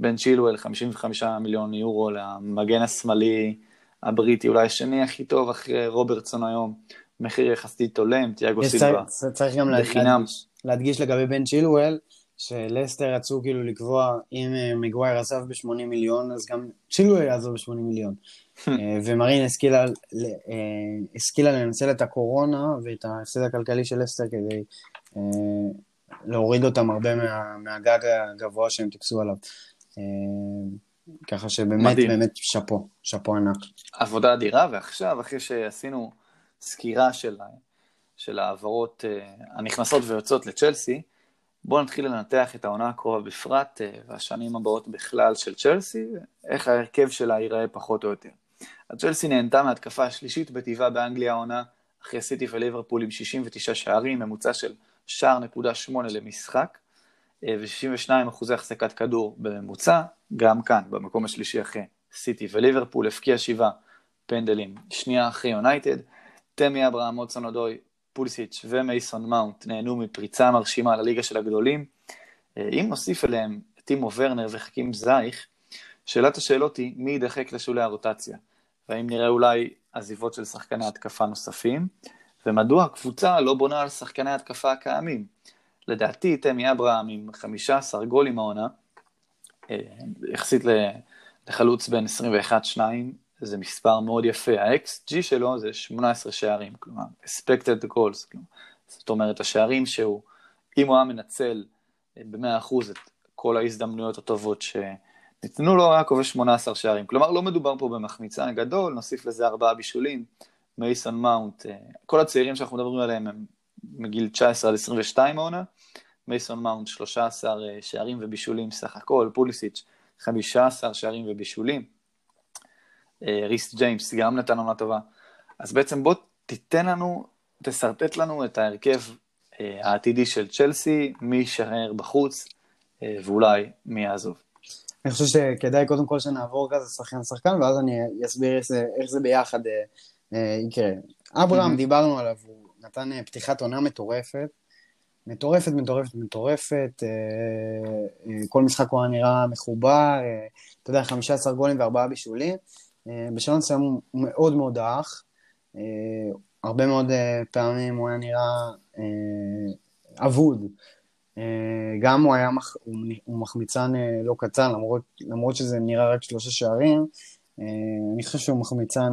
בן צ'ילואל 55 מיליון יורו למגן השמאלי הבריטי, אולי השני הכי טוב אחרי רוברטסון היום, מחיר יחסית הולם, תיאגו סילבה, צריך גם להדגיש, להדגיש לגבי בן צ'ילואל, שלסטר רצו כאילו לקבוע אם אה, מגווייר עזב ב-80 מיליון, אז גם צ'ילואל יעזוב ב-80 מיליון. אה, ומרין השכילה, אה, השכילה לנצל את הקורונה ואת ההפסד הכלכלי של לסטר כדי להוריד אותם הרבה מה, מהגג הגבוה שהם טיפסו עליו. ככה שבאמת, מדהים. באמת שאפו, שאפו ענק. עבודה אדירה, ועכשיו, אחרי שעשינו סקירה של, של ההעברות הנכנסות ויוצאות לצ'לסי, בואו נתחיל לנתח את העונה הקרובה בפרט אה, והשנים הבאות בכלל של צ'לסי, איך ההרכב שלה ייראה פחות או יותר. הצ'לסי נהנתה מהתקפה השלישית בטבעה באנגליה העונה, אחרי סיטי וליברפול עם 69 שערים, ממוצע של שער נקודה שמונה למשחק, אה, ו-62 אחוזי החזקת כדור בממוצע, גם כאן, במקום השלישי אחרי סיטי וליברפול, הפקיע שבעה פנדלים, שנייה אחרי יונייטד, תמי אברהם, מוצון אודוי, פולסיץ' ומייסון מאונט נהנו מפריצה מרשימה לליגה של הגדולים. אה, אם נוסיף אליהם את טימו ורנר וחכים זייך, שאלת השאלות היא מי יידחק לשולי הרוטציה, והאם נראה אולי עזיבות של שחקני התקפה נוספים, ומדוע הקבוצה לא בונה על שחקני התקפה הקיימים. לדעתי, תמי אברהם עם 15 גולים העונה, אה, יחסית לחלוץ בין 21-2, זה מספר מאוד יפה, ה-XG שלו זה 18 שערים, כלומר, expected goals, זאת אומרת, השערים שהוא, אם הוא היה מנצל אה, ב-100% את כל ההזדמנויות הטובות שניתנו לו, היה כובש 18 שערים. כלומר, לא מדובר פה במחמיצה גדול, נוסיף לזה ארבעה בישולים, מייסון מאונט, אה, כל הצעירים שאנחנו מדברים עליהם הם מגיל 19 עד 22 העונה, מייסון מאונט 13 אה, שערים ובישולים סך הכל, פוליסיץ' 15 שערים ובישולים. אה, ריס ג'יימס גם נתן עונה טובה. אז בעצם בוא תיתן לנו, תשרטט לנו את ההרכב אה, העתידי של צ'לסי, מי יישאר בחוץ אה, ואולי מי יעזוב. אני חושב שכדאי קודם כל שנעבור כזה שחקן שחקן, ואז אני אסביר איך זה, איך זה ביחד יקרה. אברהם, דיברנו עליו, הוא נתן פתיחת עונה מטורפת. מטורפת, מטורפת, מטורפת, כל משחק הוא היה נראה מחובר, אתה יודע, 15 גולים וארבעה בישולים, אה, בשלב מסוים הוא מאוד מאוד דעך. אה, הרבה מאוד אה, פעמים הוא היה נראה אבוד. גם הוא היה, מח... הוא מחמיצן לא קטן, למרות, למרות שזה נראה רק שלושה שערים, אני חושב שהוא מחמיצן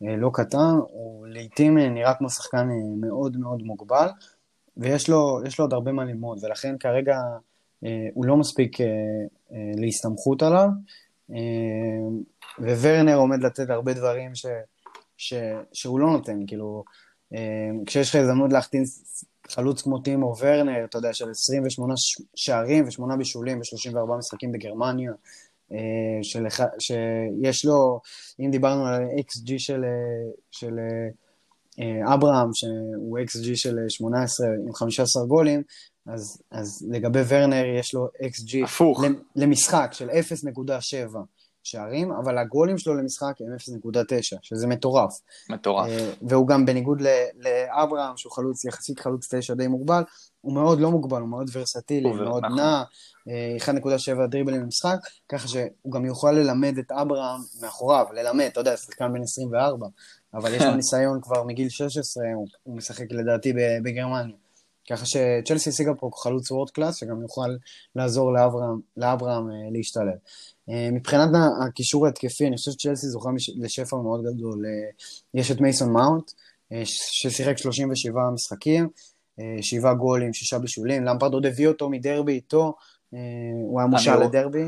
לא קטן, הוא לעיתים נראה כמו שחקן מאוד מאוד מוגבל, ויש לו, לו עוד הרבה מה ללמוד, ולכן כרגע הוא לא מספיק להסתמכות עליו. וורנר עומד לתת הרבה דברים ש, ש, שהוא לא נותן, כאילו, אה, כשיש לך הזדמנות להחתים חלוץ כמו טימו ורנר, אתה יודע, של 28 שערים ו-8 בישולים ו-34 משחקים בגרמניה, אה, של, שיש לו, אם דיברנו על XG של, של אה, אברהם, שהוא XG של 18 עם 15 גולים, אז, אז לגבי ורנר יש לו XG הפוך. למשחק של 0.7. שערים, אבל הגולים שלו למשחק הם 0.9, שזה מטורף. מטורף. אה, והוא גם בניגוד לאברהם, שהוא חלוץ, יחסית חלוץ 9 די מוגבל, הוא מאוד לא מוגבל, הוא מאוד ורסטילי, הוא מאוד נכון. נע, 1.7 אה, דריבלים למשחק, ככה שהוא גם יוכל ללמד את אברהם מאחוריו, ללמד, אתה יודע, שחקן בן 24, אבל יש לו ניסיון כבר מגיל 16, הוא, הוא משחק לדעתי בגרמניה. ככה שצ'לסי השיגה פה חלוץ וורד קלאס, שגם יוכל לעזור לאברהם, לאברהם אה, להשתלב. אה, מבחינת הקישור ההתקפי, אני חושב שצ'לסי זוכה לשפע מאוד גדול. אה, יש את מייסון מאונט, ששיחק 37 משחקים, שבעה גולים, שישה בישולים, למפרד עוד הביא אותו מדרבי איתו, הוא היה מושל לדרבי.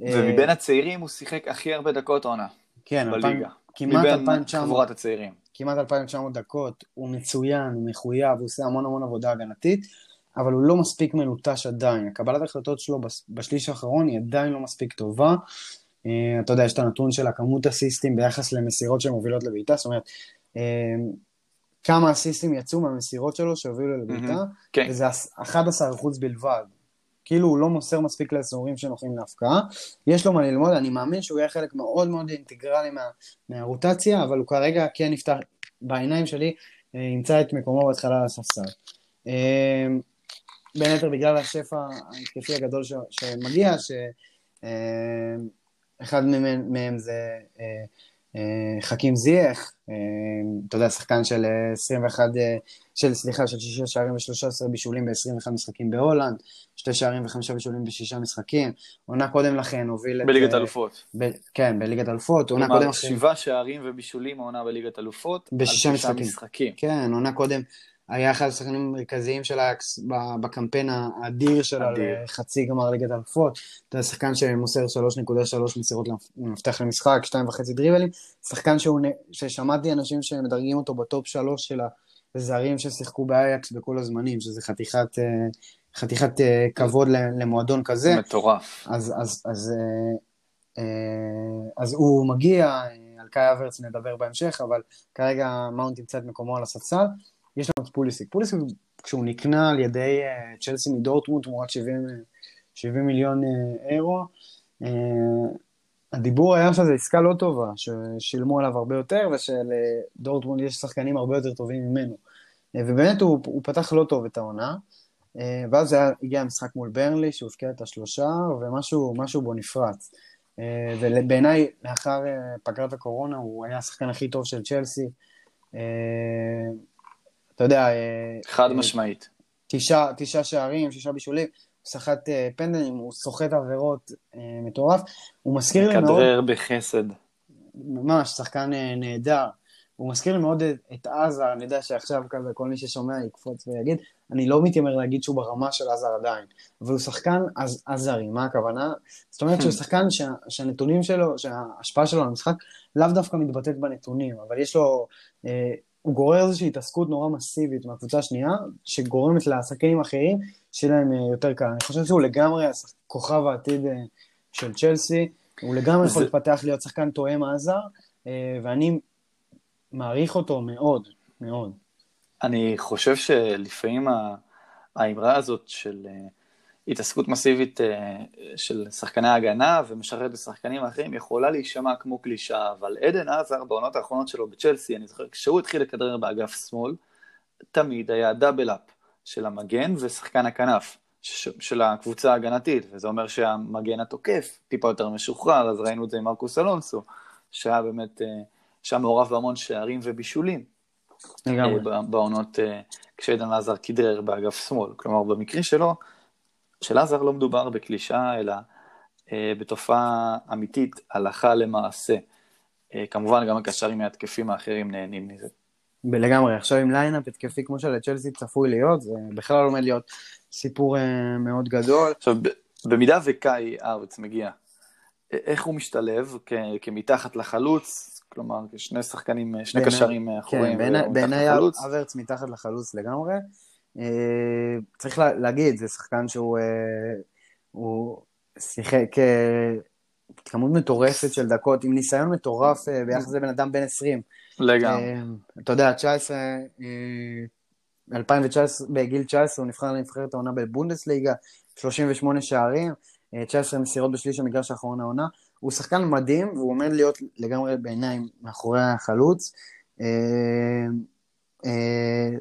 ומבין הצעירים הוא שיחק הכי הרבה דקות עונה. כן, בליגה. כמעט 2,900. מבין חבורת הצעירים. כמעט 2,900 דקות, הוא מצוין, הוא מחויב, הוא עושה המון המון עבודה הגנתית, אבל הוא לא מספיק מלוטש עדיין. קבלת ההחלטות שלו בשליש האחרון היא עדיין לא מספיק טובה. Uh, אתה יודע, יש את הנתון של הכמות אסיסטים ביחס למסירות שמובילות לבעיטה, זאת אומרת, uh, כמה אסיסטים יצאו מהמסירות שלו שהובילו לבעיטה, mm-hmm. וזה 11% בלבד. כאילו הוא לא מוסר מספיק לאזורים שנוחים להפקעה. יש לו מה ללמוד, אני מאמין שהוא יהיה חלק מאוד מאוד אינטגרלי מה, מהרוטציה, אבל הוא כרגע כן נפתח, בעיניים שלי, אה, ימצא את מקומו בהתחלה על הספסל. אה, בין היתר בגלל השפע ההתקפי הגדול ש, שמגיע, שאחד אה, מהם, מהם זה חכים זייש, אתה יודע, שחקן של 21, של, סליחה, של 6 שערים ו-13 בישולים ב-21 משחקים בהולנד, שני שערים וחמישה בישולים בשישה משחקים. עונה קודם לכן הוביל את... בליגת אה, אלופות. ב... כן, בליגת אלופות. עונה קודם לכן... שבעה שערים ובישולים העונה בליגת אלופות. בשישה משחקים. משחקים. כן, עונה קודם היה אחד השחקנים המרכזיים של האייאקס בקמפיין האדיר שלה לחצי גמר ליגת אלופות. אתה שחקן שמוסר 3.3 מסירות למפתח למשחק, 2.5 דריבלים. שחקן שהוא, ששמעתי אנשים שמדרגים אותו ב top 3 של הזרים ששיחקו באייאקס בכל הזמנים, שזה חתיכת... אה, חתיכת אה, כבוד למועדון כזה. מטורף. אז, אז, אז, אה, אה, אז הוא מגיע, על קאי האברץ נדבר בהמשך, אבל כרגע מאונט ימצא את מקומו על הספסל. יש לנו את פוליסיק. פוליסיק, כשהוא נקנה על ידי צ'לסי מדורטמונד תמורת 70, 70 מיליון אירו, הדיבור היה שזו עסקה לא טובה, ששילמו עליו הרבה יותר, ושלדורטמונד יש שחקנים הרבה יותר טובים ממנו. ובאמת הוא, הוא פתח לא טוב את העונה. אה, ואז הגיע המשחק מול ברנלי, שהוא הבקיע את השלושה, ומשהו בו נפרץ. אה, ובעיניי, לאחר אה, פגרת הקורונה, הוא היה השחקן הכי טוב של צ'לסי. אתה יודע... חד משמעית. תשעה, תשעה שערים, שישה בישולים, הוא סחט פנדלים, הוא סוחט עבירות מטורף. הוא מזכיר לי מאוד... מכדרר בחסד. ממש, שחקן נהדר. הוא מזכיר לי מאוד את עזה, אני יודע שעכשיו כזה כל מי ששומע יקפוץ ויגיד, אני לא מתיימר להגיד שהוא ברמה של עזר עדיין, אבל הוא שחקן עז, עזרי, מה הכוונה? זאת אומרת שהוא שחקן שה, שהנתונים שלו, שההשפעה שלו על המשחק לאו דווקא מתבטאת בנתונים, אבל יש לו, אה, הוא גורר איזושהי התעסקות נורא מסיבית מהקבוצה השנייה, שגורמת לשחקנים אחרים שיהיה להם אה, יותר קל. אני חושב שהוא לגמרי כוכב העתיד אה, של צ'לסי, הוא לגמרי יכול להתפתח להיות שחקן תואם עזר, אה, ואני מעריך אותו מאוד, מאוד. אני חושב שלפעמים האמרה הזאת של התעסקות מסיבית אה, של שחקני ההגנה ומשרת בשחקנים האחרים יכולה להישמע כמו קלישאה, אבל עדן עזר בעונות האחרונות שלו בצ'לסי, אני זוכר, כשהוא התחיל לכדרר באגף שמאל, תמיד היה דאבל אפ של המגן ושחקן הכנף של הקבוצה ההגנתית, וזה אומר שהמגן התוקף טיפה יותר משוחרר, אז ראינו את זה עם מרקוס אלונסו, שהיה באמת, אה, שהיה מעורב בהמון שערים ובישולים. לגמרי. בעונות כשעידן עזר כדרר באגף שמאל. כלומר, במקרה שלו, של עזר לא מדובר בקלישאה, אלא בתופעה אמיתית, הלכה למעשה. כמובן, גם הקשרים ההתקפיים האחרים נהנים מזה. לגמרי, עכשיו עם lineup התקפי כמו שלצ'לסי צפוי להיות, זה בכלל עומד להיות סיפור מאוד גדול. עכשיו, במידה וקאי האברץ מגיע, איך הוא משתלב כמתחת לחלוץ, כלומר, כשני שחקנים, שני קשרים אחוריים. כן, בעיניי האברץ מתחת לחלוץ לגמרי. צריך להגיד, זה שחקן שהוא שיחק כמות מטורפת של דקות, עם ניסיון מטורף ביחס לבן אדם בן 20. לגמרי. אתה יודע, 19, 2019, בגיל 19 הוא נבחר לנבחרת העונה בבונדסליגה, 38 שערים, 19 מסירות בשליש המגרש האחרון העונה. הוא שחקן מדהים, והוא עומד להיות לגמרי בעיניים מאחורי החלוץ.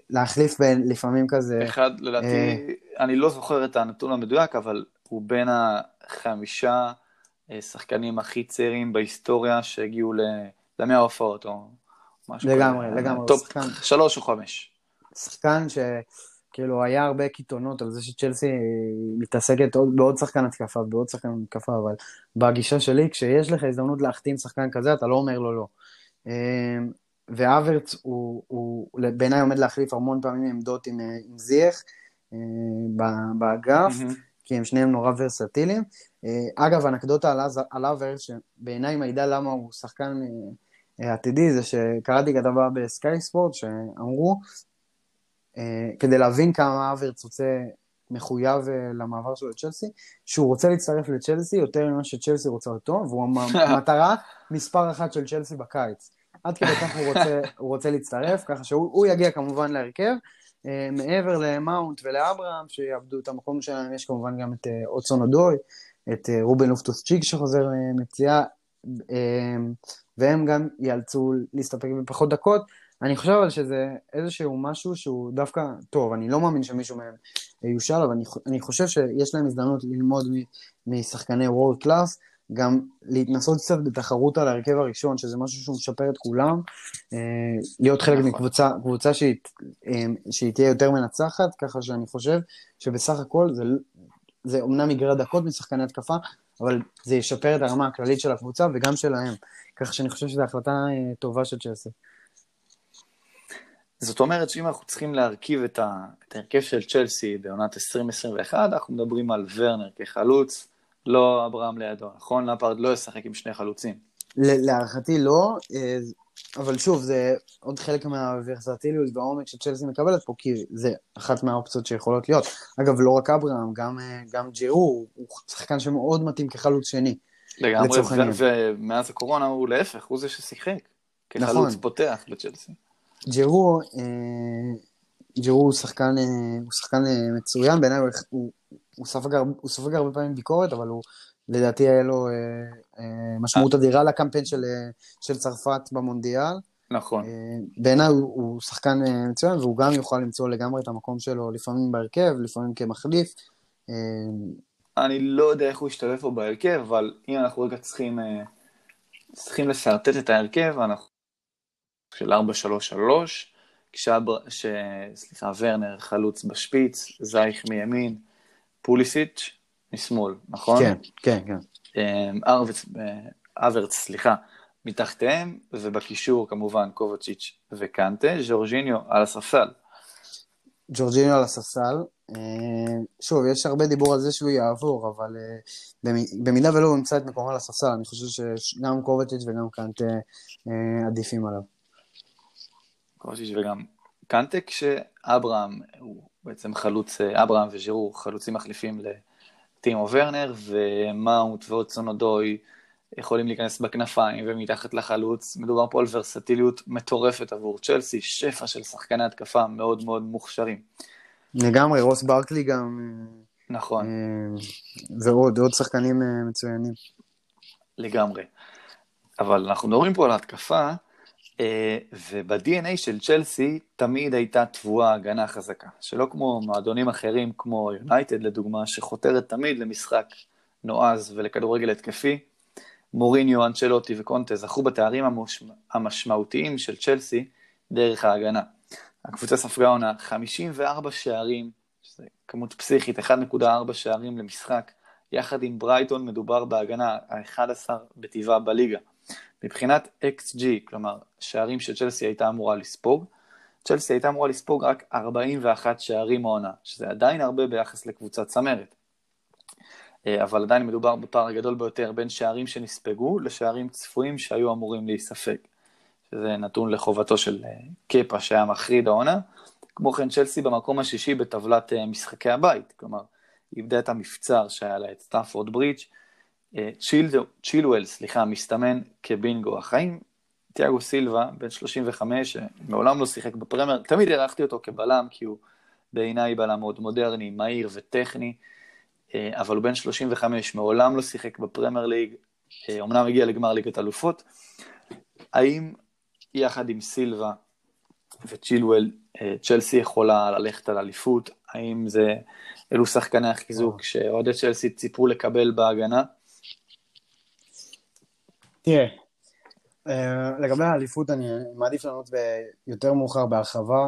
להחליף בין, לפעמים כזה... אחד, לדעתי, אני לא זוכר את הנתון המדויק, אבל הוא בין החמישה שחקנים הכי צעירים בהיסטוריה שהגיעו למאה הופעות, או משהו כזה. לגמרי, לגמרי. top שלוש או חמש. שחקן ש... כאילו, היה הרבה קיתונות על זה שצ'לסי מתעסקת עוד, בעוד שחקן התקפה, בעוד שחקן התקפה, אבל בגישה שלי, כשיש לך הזדמנות להחתים שחקן כזה, אתה לא אומר לו לא. והאברץ הוא, הוא בעיניי עומד להחליף המון פעמים עמדות עם, עם זייח באגף, mm-hmm. כי הם שניהם נורא ורסטיליים. אגב, אנקדוטה על האברץ, שבעיניי מעידה למה הוא שחקן עתידי, זה שקראתי כתבה בסקאי ספורט, שאמרו כדי להבין כמה אברץ רוצה מחויב למעבר שלו לצ'לסי, שהוא רוצה להצטרף לצ'לסי יותר ממה שצ'לסי רוצה אותו, והוא המטרה מספר אחת של צ'לסי בקיץ. עד כדי כך הוא רוצה, הוא רוצה להצטרף, ככה שהוא יגיע כמובן להרכב. מעבר למאונט ולאברהם, שיעבדו את המקום שלהם, יש כמובן גם את אוצון אודוי, את רובן לופטוס צ'יק שחוזר מפציעה, והם גם ייאלצו להסתפק בפחות דקות. אני חושב אבל שזה איזשהו משהו שהוא דווקא טוב, אני לא מאמין שמישהו מהם יושל, אבל אני, אני חושב שיש להם הזדמנות ללמוד משחקני וורד קלאס, גם להתנסות קצת בתחרות על ההרכב הראשון, שזה משהו שהוא משפר את כולם, להיות חלק נכון. מקבוצה קבוצה שהיא, שהיא תהיה יותר מנצחת, ככה שאני חושב שבסך הכל זה, זה אומנם יגרע דקות משחקני התקפה, אבל זה ישפר את הרמה הכללית של הקבוצה וגם שלהם, ככה שאני חושב שזו החלטה טובה של צ'לסי. זאת אומרת שאם אנחנו צריכים להרכיב את ההרכב של צ'לסי בעונת 2021, אנחנו מדברים על ורנר כחלוץ, לא אברהם לידו, נכון? לפארד לא ישחק עם שני חלוצים. להערכתי לא, אה, אבל שוב, זה עוד חלק מהוורסטיליות והעומק שצ'לסי מקבלת פה, כי זה אחת מהאופציות שיכולות להיות. אגב, לא רק אברהם, גם, אה, גם ג'ירו הוא שחקן שמאוד מתאים כחלוץ שני. לגמרי, ומאז הקורונה הוא להפך, הוא זה ששיחק. כחלוץ נכון. פותח בצ'לסי. ג'רו, אה, ג'רו הוא שחקן, הוא שחקן מצוין, בעיניי הוא, הוא, הוא, ספג, הוא סופג הרבה פעמים ביקורת, אבל הוא, לדעתי היה לו משמעות אדירה לקמפיין של, של צרפת במונדיאל. נכון. בעיניי הוא, הוא שחקן מצוין, והוא גם יוכל למצוא לגמרי את המקום שלו, לפעמים בהרכב, לפעמים כמחליף. אני לא יודע איך הוא ישתלב פה בהרכב, אבל אם אנחנו רגע צריכים, צריכים לשרטט את ההרכב, אנחנו של 4-3-3, כשאבר, ש... סליחה, ורנר חלוץ בשפיץ, זייך מימין, פוליסיץ' משמאל, נכון? כן, כן, כן. אמ, ארוורץ, אברץ, סליחה, מתחתיהם, ובקישור כמובן קובצ'יץ' וקנטה, ז'ורג'יניו על הספסל. ג'ורג'יניו על הספסל, אה, שוב, יש הרבה דיבור על זה שהוא יעבור, אבל אה, במידה ולא הוא ימצא את מקומו על הספסל, אני חושב שגם קובצ'יץ' וגם קנטה אה, עדיפים עליו. קושיץ' וגם קנטק, שאברהם הוא בעצם חלוץ, אברהם וז'ירו חלוצים מחליפים לטימו ורנר, ומאונט ואוצונודוי יכולים להיכנס בכנפיים ומתחת לחלוץ. מדובר פה על ורסטיליות מטורפת עבור צ'לסי, שפע של שחקני התקפה מאוד מאוד מוכשרים. לגמרי, רוס ברקלי גם. נכון. אה, ועוד, עוד שחקנים אה, מצוינים. לגמרי. אבל אנחנו מדברים פה על התקפה, אה, וב-DNA של צ'לסי תמיד הייתה תבואה הגנה חזקה, שלא כמו מועדונים אחרים כמו יונייטד לדוגמה, שחותרת תמיד למשחק נועז ולכדורגל התקפי. מוריניו, אנצ'לוטי וקונטה זכו בתארים המוש... המשמעותיים של צ'לסי דרך ההגנה. הקבוצה ספגה עונה 54 שערים, שזה כמות פסיכית, 1.4 שערים למשחק. יחד עם ברייטון מדובר בהגנה ה-11 בטבעה בליגה. מבחינת XG, כלומר שערים שצ'לסי הייתה אמורה לספוג, צ'לסי הייתה אמורה לספוג רק 41 שערים העונה, שזה עדיין הרבה ביחס לקבוצת צמרת. אה, אבל עדיין מדובר בפער הגדול ביותר בין שערים שנספגו לשערים צפויים שהיו אמורים להיספג. שזה נתון לחובתו של אה, קפה שהיה מחריד העונה. כמו כן צ'לסי במקום השישי בטבלת אה, משחקי הבית, כלומר, איבדה את המבצר שהיה לה את סטאפורד ברידג'. צ'ילואל, סליחה, מסתמן כבינגו החיים. תיאגו סילבה, בן 35, מעולם לא שיחק בפרמייר, תמיד הערכתי אותו כבלם, כי הוא בעיניי בלם מאוד מודרני, מהיר וטכני. אה, אבל הוא בן 35, מעולם לא שיחק בפרמייר ליג, אומנם אה, הגיע לגמר ליגת אלופות. האם יחד עם סילבה וצ'ילואל, אה, צ'לסי יכולה ללכת על אליפות? האם זה, אלו שחקני החיזוק שאוהדי צ'לסי ציפו לקבל בהגנה? תראה, לגבי האליפות אני מעדיף לענות יותר מאוחר בהרחבה.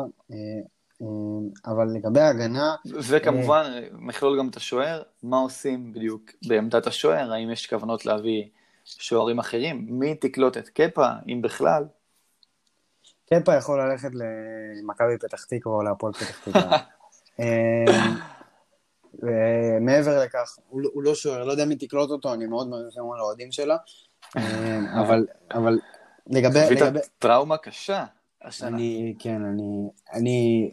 אמ, אבל לגבי ההגנה... וכמובן, מכלול גם את השוער, מה עושים בדיוק בעמדת השוער? האם יש כוונות להביא שוערים אחרים? מי תקלוט את קפה, אם בכלל? קפה יכול ללכת למכבי פתח תקווה או להפועל פתח תקווה. ומעבר לכך, הוא, לא, הוא לא שוער, לא יודע מי תקלוט אותו, אני מאוד מרחם על האוהדים שלה, אבל, אבל לגבי... חווית טראומה קשה. השנה. אני, כן, אני, אני,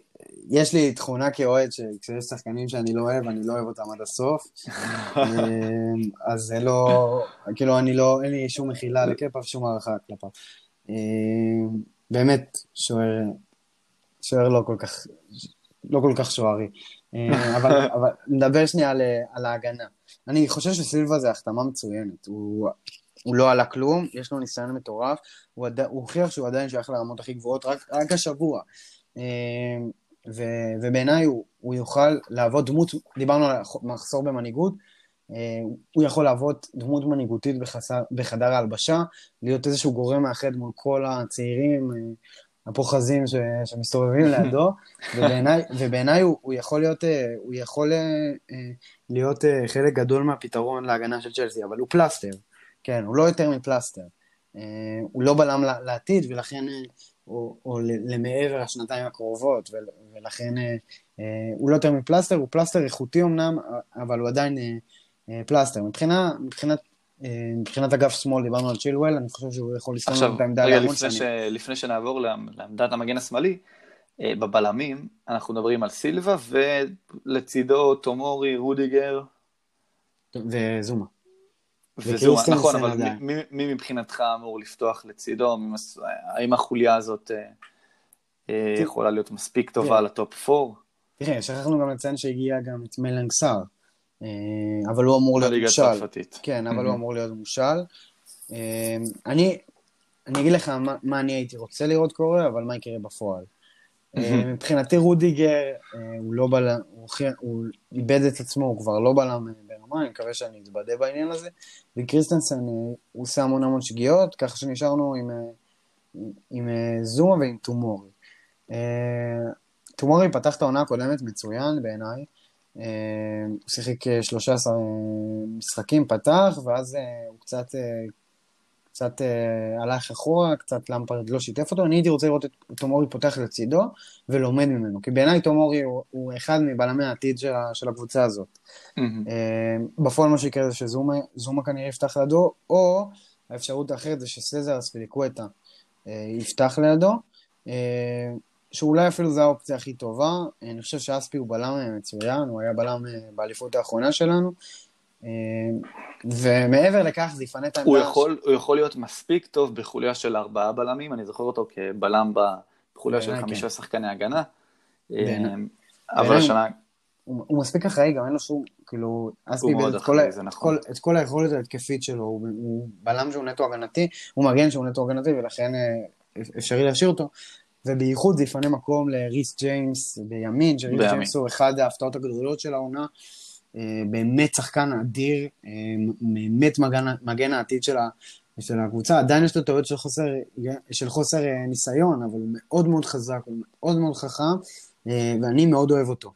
יש לי תכונה כאוהד שכשיש שחקנים שאני לא אוהב, אני לא אוהב אותם עד הסוף. אמ, אז זה לא, כאילו, אני לא, אין לי שום מחילה לקפה ושום הערכה כלפיו. אמ, באמת, שוער, שוער לא כל כך, לא כל כך שוערי. אבל, אבל נדבר שנייה על, על ההגנה. אני חושב שסילבה זה החתמה מצוינת. הוא, הוא לא עלה כלום, יש לו ניסיון מטורף, הוא, עד... הוא הוכיח שהוא עדיין שייך לרמות הכי גבוהות רק, רק השבוע. ו, ובעיניי הוא, הוא יוכל להוות דמות, דיברנו על מחסור במנהיגות, אה, הוא יכול להוות דמות מנהיגותית בחסר, בחדר ההלבשה, להיות איזשהו גורם מאחד מול כל הצעירים אה, הפוחזים ש, שמסתובבים לידו, ובעיניי, ובעיני הוא, הוא יכול להיות, אה, הוא יכול להיות חלק גדול מהפתרון להגנה של צ'לסי, אבל הוא פלסטר, כן, הוא לא יותר מפלסטר. הוא לא בלם לעתיד, ולכן או, או למעבר השנתיים הקרובות, ולכן אה, אה, הוא לא יותר מפלסטר, הוא פלסטר איכותי אמנם, אבל הוא עדיין אה, פלסטר. מבחינה, מבחינת, מבחינת אגף שמאל, דיברנו על צ'ילואל, אני חושב שהוא יכול לסתום את העמדה להמון שנים. עכשיו, רגע, לפני שנעבור לעמדת המגן השמאלי, בבלמים, אנחנו מדברים על סילבה, ולצידו תומורי, רודיגר. וזומה. וזהו, נכון, אבל מי, מי מבחינתך אמור לפתוח לצידו? האם החוליה הזאת אה, אה יכולה להיות מספיק טובה לטופ 4? תראה, שכחנו גם לציין שהגיע גם את מלנג סאר, אה, אבל הוא אמור להיות מושל. כן, אבל הוא אמור להיות מושל. אה, אני, אני אגיד לך מה, מה אני הייתי רוצה לראות קורה, אבל מה יקרה בפועל. מבחינתי רודיגר, הוא לא בלם, הוא איבד את עצמו, הוא כבר לא בלם ברמה, אני מקווה שאני אתבדה בעניין הזה. וקריסטנסן, הוא עושה המון המון שגיאות, ככה שנשארנו עם, עם, עם זומה ועם תומורי. תומורי פתח את העונה הקודמת מצוין בעיניי. הוא שיחק 13 משחקים, פתח, ואז הוא קצת קצת אה, הלך אחורה, קצת למפרד לא שיתף אותו, אני הייתי רוצה לראות את תומורי פותח לצידו ולומד ממנו, כי בעיניי תומורי הוא, הוא אחד מבלמי העתיד של, של הקבוצה הזאת. Mm-hmm. אה, בפועל מה שיקרה זה שזומה כנראה יפתח לידו, או האפשרות האחרת זה שסזר אספיליקווטה אה, יפתח לידו, אה, שאולי אפילו זו האופציה הכי טובה, אני חושב שאספי הוא בלם מצוין, הוא היה בלם אה, באליפות האחרונה שלנו, אה, ומעבר לכך זה יפנה את העמדה... הוא יכול, הוא יכול להיות מספיק טוב בחוליה של ארבעה בלמים, אני זוכר אותו כבלם בחוליה של חמישה כן. שחקני הגנה. אה, אבל השנה... הוא, הוא מספיק אחראי, גם אין לו שום, כאילו, אספי איבד את, כל, נכון. את כל היכולת ההתקפית שלו, הוא, הוא בלם שהוא נטו הגנתי, הוא מגן שהוא נטו הגנתי, ולכן אה, אפשרי להשאיר אותו. ובייחוד זה יפנה מקום לריס ג'יימס בימין, שריס ג'יימס הוא אחד ההפתעות הגדולות של העונה. אה, באמת שחקן אדיר, אה, באמת מגן, מגן העתיד של, ה, של הקבוצה. עדיין יש לו טעויות של חוסר, של חוסר אה, ניסיון, אבל הוא מאוד מאוד חזק, הוא מאוד מאוד חכם, ואני מאוד אוהב אותו.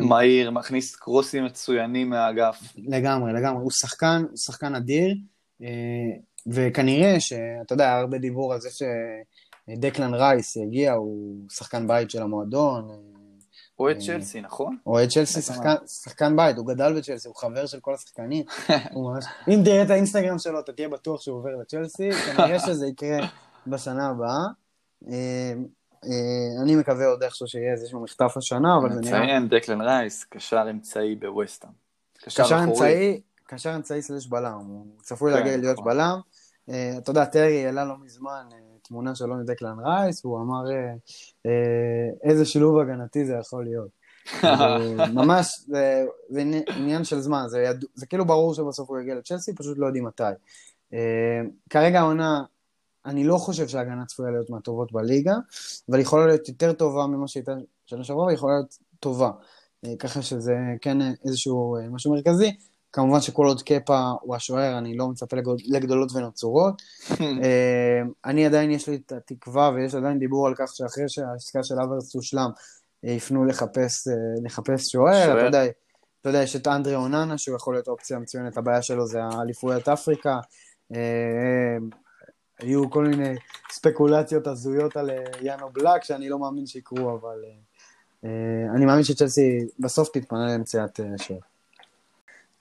מהיר, מכניס קרוסים מצוינים מהאגף. לגמרי, לגמרי. הוא שחקן, הוא שחקן אדיר, וכנראה שאתה יודע, הרבה דיבור על זה שדקלן רייס יגיע, הוא שחקן בית של המועדון. אוהד צ'לסי, נכון? אוהד צ'לסי, שחקן בית, הוא גדל בצ'לסי, הוא חבר של כל השחקנים. אם תראה את האינסטגרם שלו, אתה תהיה בטוח שהוא עובר לצ'לסי, כנראה שזה יקרה בשנה הבאה. אה, אה, אני מקווה עוד איכשהו שיהיה איזשהו מחטף השנה, אבל זה נראה... נציין, דקלן רייס, קשר אמצעי בווסטהאם. קשר אמצעי, קשר אמצעי סלש בלם, הוא צפוי כן, להגיע להיות נכון. בלם. אה, אתה יודע, טרי העלה לא מזמן תמונה שלו עם דקלן רייס, והוא אמר אה, אה, איזה שילוב הגנתי זה יכול להיות. ממש, זה, זה עניין של זמן, זה, יד... זה כאילו ברור שבסוף הוא יגיע לצ'לסי, פשוט לא יודעים מתי. אה, כרגע העונה, אני לא חושב שההגנה צפויה להיות מהטובות בליגה, אבל יכולה להיות יותר טובה ממה שהייתה שנה שעברה, והיא יכולה להיות טובה. ככה שזה כן איזשהו משהו מרכזי. כמובן שכל עוד קפה הוא השוער, אני לא מצפה לגדולות ונצורות. אה, אני עדיין, יש לי את התקווה ויש עדיין דיבור על כך שאחרי שהעסקה של אברס תושלם, אה, יפנו לחפש, אה, לחפש שוער. אתה יודע, אתה יודע, יש את אנדרי אוננה, שהוא יכול להיות אופציה מצוינת, הבעיה שלו זה האליפויות אפריקה. היו כל מיני ספקולציות הזויות על יאנו בלאק, שאני לא מאמין שיקרו, אבל אני מאמין שצ'לסי בסוף תתפנה למציאת שוער.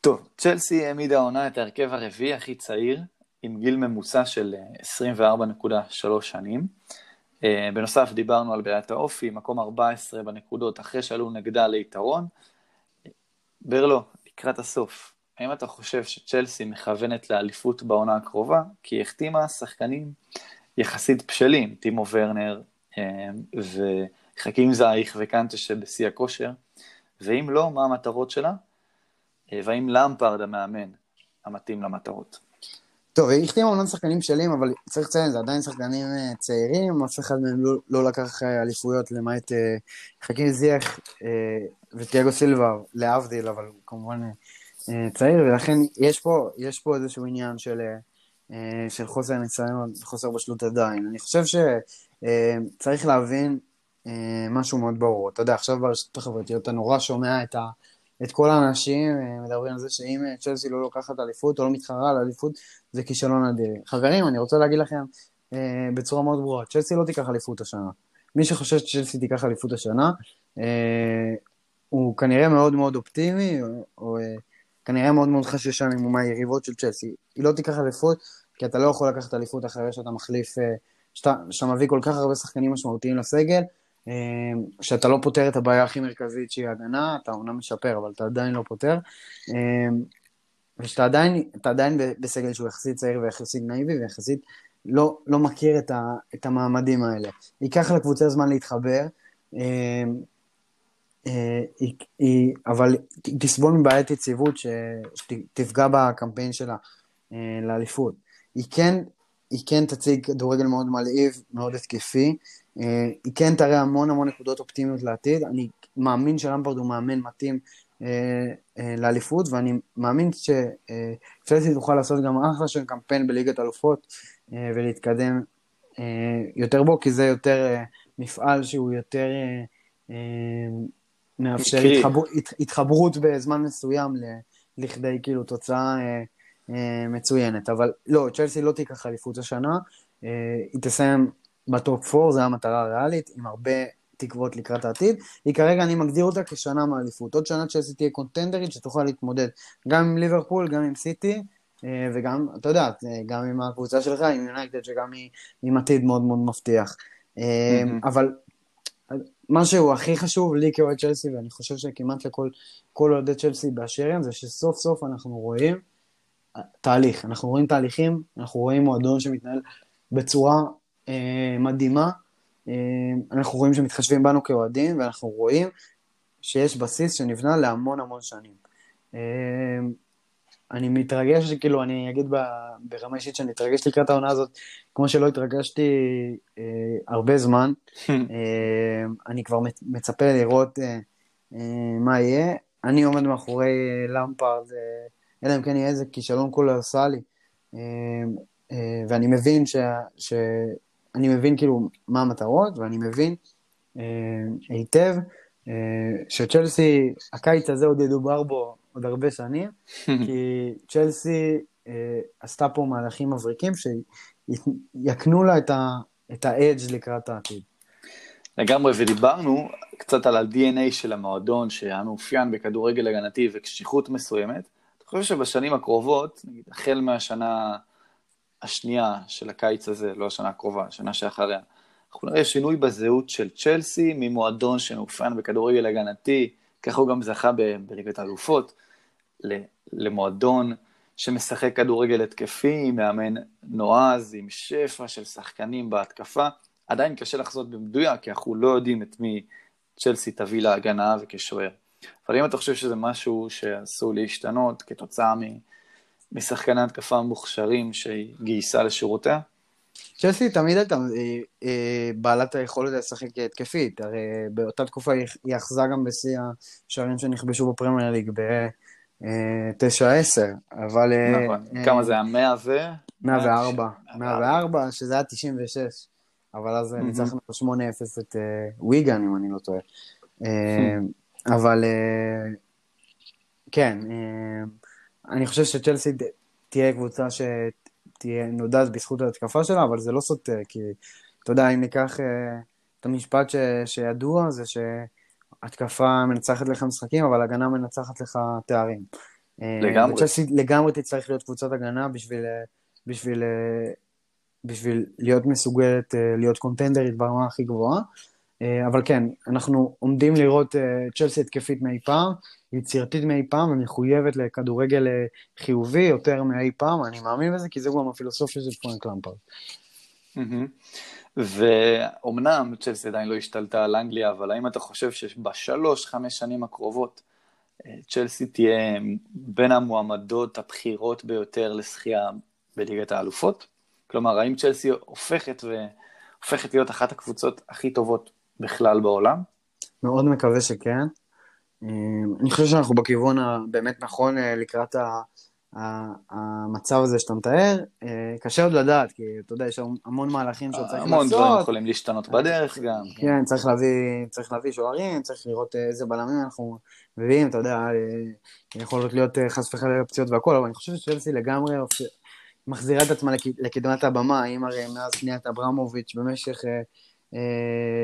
טוב, צ'לסי העמידה העונה את ההרכב הרביעי הכי צעיר, עם גיל ממוצע של 24.3 שנים. אה, בנוסף, דיברנו על בעיית האופי, מקום 14 בנקודות אחרי שעלו נגדה ליתרון. ברלו, לקראת הסוף, האם אתה חושב שצ'לסי מכוונת לאליפות בעונה הקרובה? כי היא החתימה שחקנים יחסית בשלים, טימו ורנר אה, וחכים זייך וקנטה שבשיא הכושר, ואם לא, מה המטרות שלה? אה, והאם למפרד המאמן המתאים למטרות? טוב, היא החתימה המון שחקנים בשלים, אבל צריך לציין, זה עדיין שחקנים אה, צעירים, אף אחד מהם לא, לא לקח אה, אליפויות, למעט חכים זיח וטיאגו סילבה, להבדיל, אבל הוא כמובן צעיר, ולכן יש פה, יש פה איזשהו עניין של, של חוסר ניסיון, חוסר בשלות עדיין. אני חושב שצריך להבין משהו מאוד ברור. אתה יודע, עכשיו ברשתות החברתיות אתה נורא שומע את ה... את כל האנשים אה, מדברים על זה שאם אה, צ'לסי לא לוקחת אליפות או לא מתחרה על אליפות, זה כישלון אדיר. חברים, אני רוצה להגיד לכם אה, בצורה מאוד ברורה, צ'לסי לא תיקח אליפות השנה. מי שחושב שצ'לסי תיקח אליפות השנה, הוא כנראה מאוד מאוד אופטימי, או, אה, כנראה מאוד מאוד חששן עם היריבות של צ'לסי. היא לא תיקח אליפות, כי אתה לא יכול לקחת אליפות אחרי שאתה מחליף, שאתה, שאתה מביא כל כך הרבה שחקנים משמעותיים לסגל, שאתה לא פותר את הבעיה הכי מרכזית שהיא הגנה, אתה אומנם משפר, אבל אתה עדיין לא פותר. אמ, ושאתה עדיין, עדיין בסגל שהוא יחסית צעיר ויחסית נאיבי ויחסית לא, לא מכיר את, ה, את המעמדים האלה. ייקח לקבוצה זמן להתחבר, אמ, אה, אבל תסבול מבעיית יציבות שתפגע בקמפיין שלה אה, לאליפות. היא כן, היא כן תציג כדורגל מאוד מלהיב, מאוד התקפי, היא כן תראה המון המון נקודות אופטימיות לעתיד. אני מאמין שלמפרד הוא מאמן מתאים אה, אה, לאליפות, ואני מאמין שפלסי תוכל לעשות גם אחלה של קמפיין בליגת אלופות ולהתקדם יותר בו, כי זה יותר מצוין שהוא יותר מאפשר התחבר, התחברות בזמן מסוים לכדי כאילו תוצאה מצוינת. אבל לא, צ'לסי לא תיקח אליפות השנה, היא תסיים בטופ 4, זו המטרה הריאלית, עם הרבה תקוות לקראת העתיד. היא כרגע, אני מגדיר אותה כשנה מאליפות. עוד שנה צ'לסי תהיה קונטנדרית שתוכל להתמודד גם עם ליברפול, גם עם סיטי, אה, וגם, אתה יודע, אה, גם עם הקבוצה שלך, עם יונייטד, שגם היא עם עתיד מאוד מאוד מבטיח. אה, אבל מה שהוא הכי חשוב לי כאוהד צ'לסי, ואני חושב שכמעט לכל אוהדי צ'לסי באשר הם, זה שסוף סוף אנחנו רואים תהליך. אנחנו רואים תהליכים, אנחנו רואים מועדון שמתנהל בצורה מדהימה. אה, אנחנו רואים שמתחשבים בנו כאוהדים, ואנחנו רואים שיש בסיס שנבנה להמון המון שנים. אה, אני מתרגש, כאילו, אני אגיד ברמה אישית שאני אתרגש לקראת העונה הזאת, כמו שלא התרגשתי אה, הרבה זמן. אה, אני כבר מצפה לראות אה, אה, מה יהיה. אני עומד מאחורי למפרד, אה, אלא אם כן יהיה איזה כישלון קולוסלי, ואני מבין ש... ש... אני מבין כאילו מה המטרות, ואני מבין היטב שצ'לסי, הקיץ הזה עוד ידובר בו עוד הרבה שנים, כי צ'לסי עשתה פה מהלכים מבריקים שיקנו לה את ה-edge לקראת העתיד. לגמרי, ודיברנו קצת על ה-DNA של המועדון שהיה מאופיין בכדורגל הגנתי וקשיחות מסוימת. אני חושב שבשנים הקרובות, נגיד, החל מהשנה השנייה של הקיץ הזה, לא השנה הקרובה, השנה שאחריה, אנחנו נראה שינוי בזהות של צ'לסי ממועדון שמאופיין בכדורגל הגנתי, ככה הוא גם זכה בליגת האלופות, למועדון שמשחק כדורגל התקפי, מאמן נועז, עם שפע של שחקנים בהתקפה. עדיין קשה לחזות במדויק, כי אנחנו לא יודעים את מי צ'לסי תביא להגנה וכשוער. אבל אם אתה חושב שזה משהו שאסור להשתנות כתוצאה משחקני התקפה מוכשרים שהיא גייסה לשורותיה? צ'לסי תמיד הייתה אה, אה, בעלת היכולת לשחק התקפית, הרי באותה תקופה היא אחזה גם בשיא השערים שנכבשו בפרמייר ליג ב-9-10, אבל... נכון, כמה זה היה? 100 ו... 104, 104, שזה היה 96. אבל אז. ניצחנו 8-0 את uh, ויגן, אם אני לא טועה. אבל כן, אני חושב שצ'לסי תהיה קבוצה שתהיה נודעת בזכות ההתקפה שלה, אבל זה לא סותר, כי אתה יודע, אם ניקח uh, את המשפט ש, שידוע, זה שהתקפה מנצחת לך משחקים, אבל הגנה מנצחת לך תארים. לגמרי. צ'לסי לגמרי תצטרך להיות קבוצת הגנה בשביל, בשביל בשביל להיות מסוגלת אה, להיות קונטנדרית ברמה הכי גבוהה. אה, אבל כן, אנחנו עומדים לראות אה, צ'לסי התקפית מאי פעם, יצירתית מאי פעם ומחויבת לכדורגל חיובי יותר מאי פעם, אני מאמין בזה, כי זה גם הפילוסופיה של פרנק למפרד. ואומנם צ'לסי עדיין לא השתלטה על אנגליה, אבל האם אתה חושב שבשלוש, חמש שנים הקרובות צ'לסי תהיה בין המועמדות הבכירות ביותר לשחייה בליגת האלופות? כלומר, האם צ'לסי הופכת והופכת להיות אחת הקבוצות הכי טובות בכלל בעולם? מאוד מקווה שכן. אמ, אני חושב שאנחנו בכיוון הבאמת נכון אה, לקראת המצב הזה שאתה מתאר. אה, קשה עוד לדעת, כי אתה יודע, יש המון מהלכים שעוד צריך לעשות. המון דברים יכולים להשתנות בדרך גם. כן, צריך להביא, צריך להביא שוערים, צריך לראות אה, איזה בלמים אנחנו מביאים, אתה יודע, יכולות להיות חס וחלילה פציעות והכל, אבל אני חושב שצ'לסי לגמרי מחזירה את עצמה לקדמת הבמה, אם הרי מאז קניית אברמוביץ' במשך אה, אה, אה,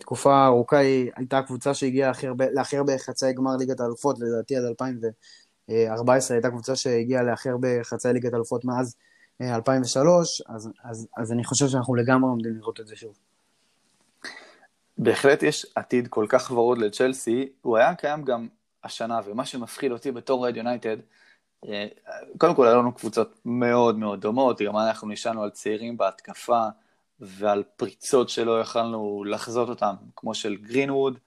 תקופה ארוכה היא הייתה הקבוצה שהגיעה להכי הרבה חצאי גמר ליגת האלופות, לדעתי עד 2014 הייתה קבוצה שהגיעה להכי הרבה חצאי ליגת האלופות מאז 2003, אז, אז, אז אני חושב שאנחנו לגמרי עומדים לראות את זה שוב. בהחלט יש עתיד כל כך ורוד לצ'לסי, הוא היה קיים גם השנה, ומה שמפחיד אותי בתור רד יונייטד, אה, קודם כל, היו לנו קבוצות מאוד מאוד דומות, גם אנחנו נשענו על צעירים בהתקפה ועל פריצות שלא יכלנו לחזות אותם, כמו של גרינווד,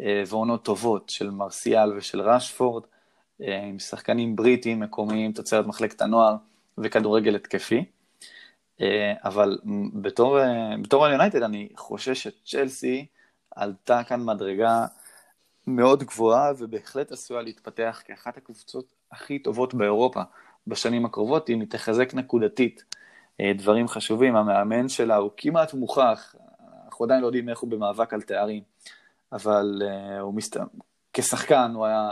אה, ועונות טובות של מרסיאל ושל ראשפורד, אה, עם שחקנים בריטים מקומיים, תוצרת מחלקת הנוער וכדורגל התקפי. אבל בתור, בתור יונייטד אני חושש שצ'לסי עלתה כאן מדרגה מאוד גבוהה ובהחלט עשויה להתפתח כאחת הקבוצות הכי טובות באירופה בשנים הקרובות, אם היא תחזק נקודתית אה, דברים חשובים. המאמן שלה הוא כמעט מוכח, אנחנו עדיין לא יודעים איך הוא במאבק על תארים, אבל uh, הוא מסת... כשחקן הוא היה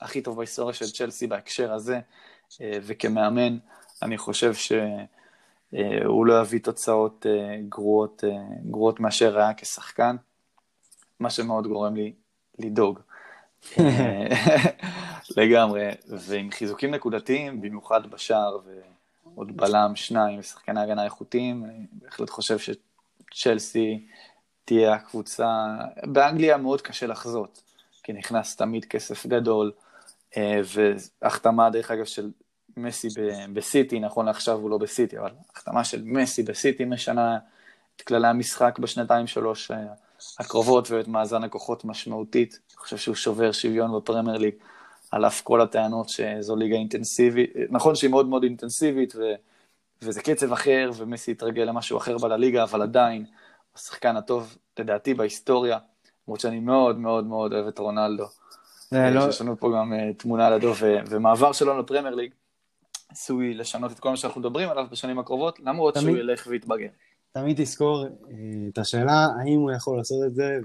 הכי טוב בהיסטוריה של צ'לסי בהקשר הזה, uh, וכמאמן אני חושב שהוא לא יביא תוצאות גרועות, גרועות מאשר היה כשחקן, מה שמאוד גורם לי לדאוג. לגמרי, ועם חיזוקים נקודתיים, במיוחד בשער ועוד בלם, שניים, ושחקני הגנה איכותיים, אני בהחלט חושב שצ'לסי תהיה הקבוצה, באנגליה מאוד קשה לחזות, כי נכנס תמיד כסף גדול, אה, והחתמה, דרך אגב, של מסי בסיטי, נכון לעכשיו הוא לא בסיטי, אבל החתמה של מסי בסיטי משנה את כללי המשחק בשנתיים שלוש אה, הקרובות ואת מאזן הכוחות משמעותית. אני חושב שהוא שובר שוויון בפרמייר ליג, על אף כל הטענות שזו ליגה אינטנסיבית. נכון שהיא מאוד מאוד אינטנסיבית, ו... וזה קצב אחר, ומסי התרגל למשהו אחר בליגה, אבל עדיין, השחקן הטוב, לדעתי, בהיסטוריה, למרות שאני מאוד מאוד מאוד אוהב את רונלדו. אה, לא. יש לנו פה גם אה, תמונה לידו, ו... ומעבר שלו לפרמייר ליג, עשוי לשנות את כל מה שאנחנו מדברים עליו בשנים הקרובות, למרות תמיד- שהוא ילך ויתבגר. תמיד תזכור אה, את השאלה, האם הוא יכול לעשות את זה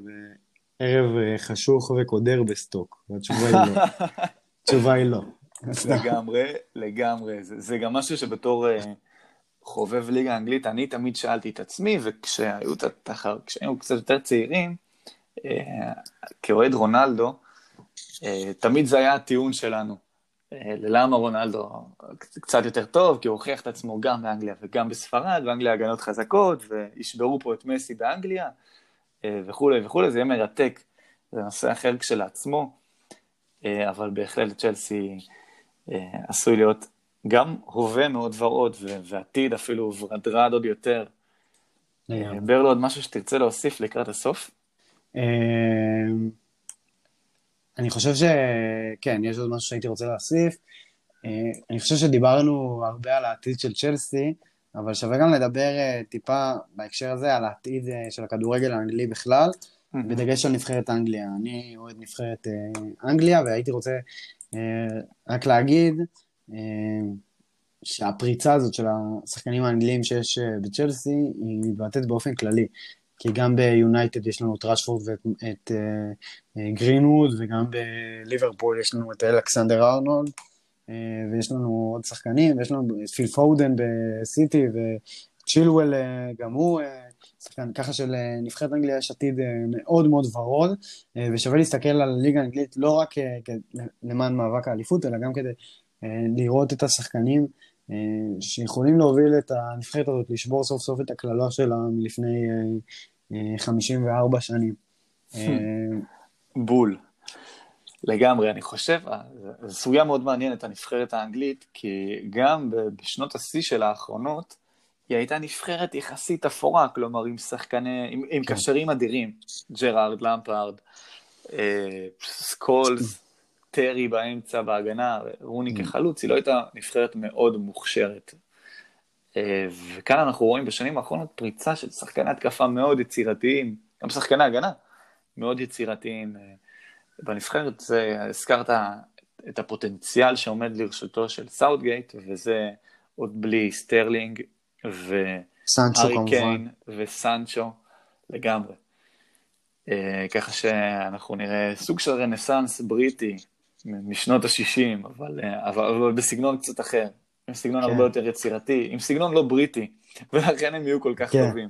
בערב חשוך וקודר בסטוק? והתשובה היא לא. התשובה היא לא. לגמרי, לגמרי. זה, זה גם משהו שבתור uh, חובב ליגה האנגלית, אני תמיד שאלתי את עצמי, וכשהיו את התחר, כשהיינו קצת יותר צעירים, uh, כאוהד רונלדו, uh, תמיד זה היה הטיעון שלנו. ללמה רונלדו קצת יותר טוב, כי הוא הוכיח את עצמו גם באנגליה וגם בספרד, ואנגליה הגנות חזקות, וישברו פה את מסי באנגליה, וכולי וכולי, זה יהיה מרתק. זה נושא אחר כשלעצמו, אבל בהחלט צ'לסי אה, עשוי להיות גם הווה מאוד ורוד, ועתיד אפילו ורדרד עוד יותר. אה, ברלו, עוד משהו שתרצה להוסיף לקראת הסוף? אה, אני חושב שכן, יש עוד משהו שהייתי רוצה להוסיף. אה, אני חושב שדיברנו הרבה על העתיד של צ'לסי, אבל שווה גם לדבר אה, טיפה בהקשר הזה על העתיד אה, של הכדורגל האנגלי בכלל, בדגש על נבחרת אנגליה. אני אוהד נבחרת אה, אנגליה, והייתי רוצה אה, רק להגיד אה, שהפריצה הזאת של השחקנים האנגליים שיש בצ'לסי, היא מתבטאת באופן כללי. כי גם ביונייטד יש לנו את רשפורד ואת את, גרינווד, וגם בליברפול יש לנו את אלכסנדר ארנולד, ויש לנו עוד שחקנים, ויש לנו את פיל פודן בסיטי, וצ'ילואל אה, גם הוא שחקן, ככה שלנבחרת אנגליה יש עתיד אה, מאוד מאוד ורוד, אה, ושווה להסתכל על הליגה האנגלית לא רק אה, למען מאבק האליפות, אלא גם כדי אה, לראות את השחקנים אה, שיכולים להוביל את הנבחרת הזאת, לשבור סוף סוף את הקללה שלה מלפני אה, אה, 54 שנים. אה, בול. לגמרי, אני חושב, אה, זו סוגיה מאוד מעניינת, הנבחרת האנגלית, כי גם בשנות השיא של האחרונות, היא הייתה נבחרת יחסית אפורה, כלומר עם שחקני, עם, עם כן. קשרים אדירים, ג'רארד, למפארד, אה, סקולס, טרי באמצע, בהגנה, רוני Mm. כחלוץ, היא לא הייתה נבחרת מאוד מוכשרת. אה, וכאן אנחנו רואים בשנים האחרונות פריצה של שחקני התקפה מאוד יצירתיים, גם שחקני הגנה מאוד יצירתיים. אה, בנבחרת זה, הזכרת את הפוטנציאל שעומד לרשותו של סאוטגייט, וזה עוד בלי סטרלינג כמובן. קיין וסנצ'ו לגמרי. אה, ככה שאנחנו נראה סוג של רנסאנס בריטי משנות ה-60, אבל, אה, אבל, אבל בסגנון קצת אחר, עם סגנון כן. הרבה יותר יצירתי, עם סגנון לא בריטי, ולכן הם יהיו כל כך כן. טובים.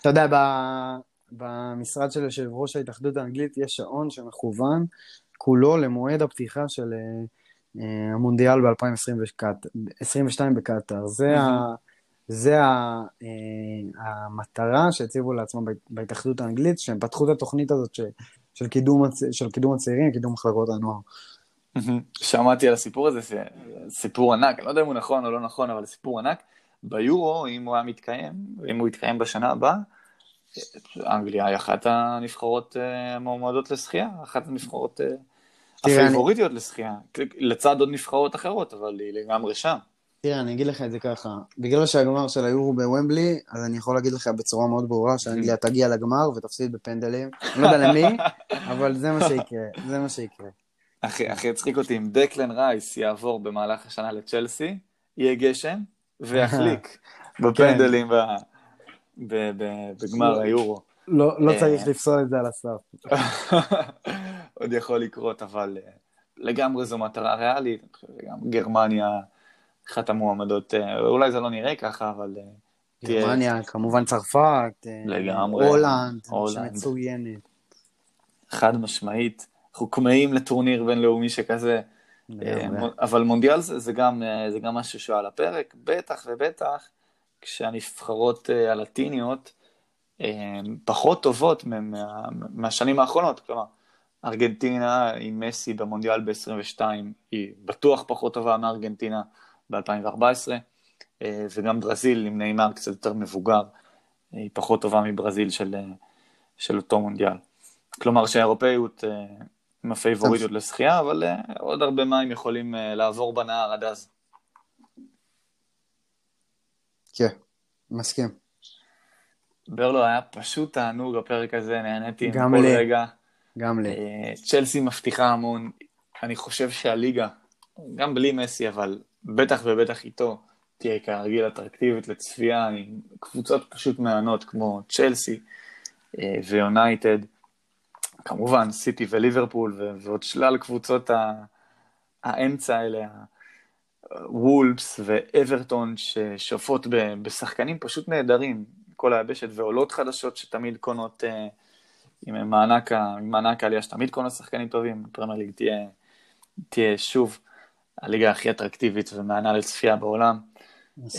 אתה יודע, ב- במשרד של יושב ראש ההתאחדות האנגלית יש שעון שמכוון כולו למועד הפתיחה של אה, המונדיאל ב-2022 בקטאר. זה, ה, זה אה, המטרה שהציבו לעצמם בהת- בהתאחדות האנגלית, שהם פתחו את התוכנית הזאת ש, של, קידום, של קידום הצעירים, קידום מחלקות הנוער. שמעתי על הסיפור הזה, זה סיפור ענק, אני לא יודע אם הוא נכון או לא נכון, אבל סיפור ענק. ביורו, אם הוא היה מתקיים, אם הוא יתקיים בשנה הבאה, אנגליה היא אחת הנבחרות אה, המועמדות לשחייה, אחת הנבחרות אה, הפייבוריטיות לשחייה, לצד עוד נבחרות אחרות, אבל היא לגמרי שם. תראה, אני אגיד לך את זה ככה, בגלל שהגמר של היורו בוומבלי, אז אני יכול להגיד לך בצורה מאוד ברורה שאנגליה תגיע לגמר ותפסיד בפנדלים. אני לא יודע למי, אבל זה מה שיקרה, זה מה שיקרה. הכי הכי הצחיק אותי, אם דקלן רייס יעבור במהלך השנה לצ'לסי, יהיה גשם ויחליק בפנדלים ב- ב- ב- בגמר היורו. לא, לא אה. צריך לפסול את זה על הסף. עוד יכול לקרות, אבל אה, לגמרי זו מטרה ריאלית. שגם גרמניה, אחת המועמדות, אה, אולי זה לא נראה ככה, אבל אה, גרמניה, כמובן צרפת, אה, לגמרי. הולנד, הולנד. מצוינת. חד משמעית. אנחנו כמהים לטורניר בינלאומי שכזה, לגמרי. אבל מונדיאל זה, זה, גם, זה גם משהו שעל הפרק, בטח ובטח כשהנבחרות הלטיניות פחות טובות מה, מהשנים האחרונות, כלומר, ארגנטינה עם מסי במונדיאל ב-22 היא בטוח פחות טובה מארגנטינה ב-2014, אה, וגם ברזיל עם נאמר קצת יותר מבוגר, אה, היא פחות טובה מברזיל של, אה, של אותו מונדיאל. כלומר שהאירופאיות עם הפייבוריטיות לשחייה, אבל עוד הרבה מים יכולים לעבור בנהר עד אז. כן, מסכים. ברלו היה פשוט תענוג הפרק הזה, נהניתי גם מכל לי. רגע. גם לי. צ'לסי מבטיחה המון, אני חושב שהליגה, גם בלי מסי, אבל בטח ובטח איתו, תהיה כרגיל אטרקטיבית לצפייה, עם קבוצות פשוט מהנות כמו צ'לסי אה, ויונייטד, כמובן סיטי וליברפול ועוד שלל קבוצות האמצע האלה, וולפס ואברטון ששופעות בשחקנים פשוט נהדרים, כל היבשת, ועולות חדשות שתמיד קונות אה, עם מענק, מענק העלייה, שתמיד קונות שחקנים טובים, פרמייר ליג תהיה, תהיה שוב הליגה הכי אטרקטיבית ומהנה לצפייה בעולם.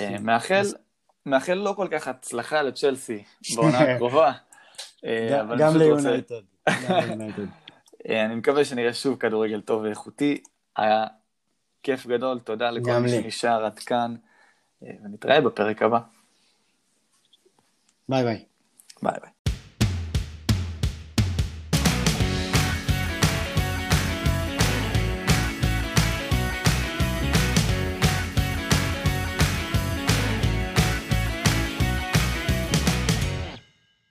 אה, מאחל, מאחל לא כל כך הצלחה לצ'לסי בעונה הקרובה. אה, גם ליונייטד. אני מקווה שנראה שוב כדורגל טוב ואיכותי. היה כיף גדול, תודה לכל מי שנשאר עד כאן, ונתראה בפרק הבא. ביי ביי. ביי ביי.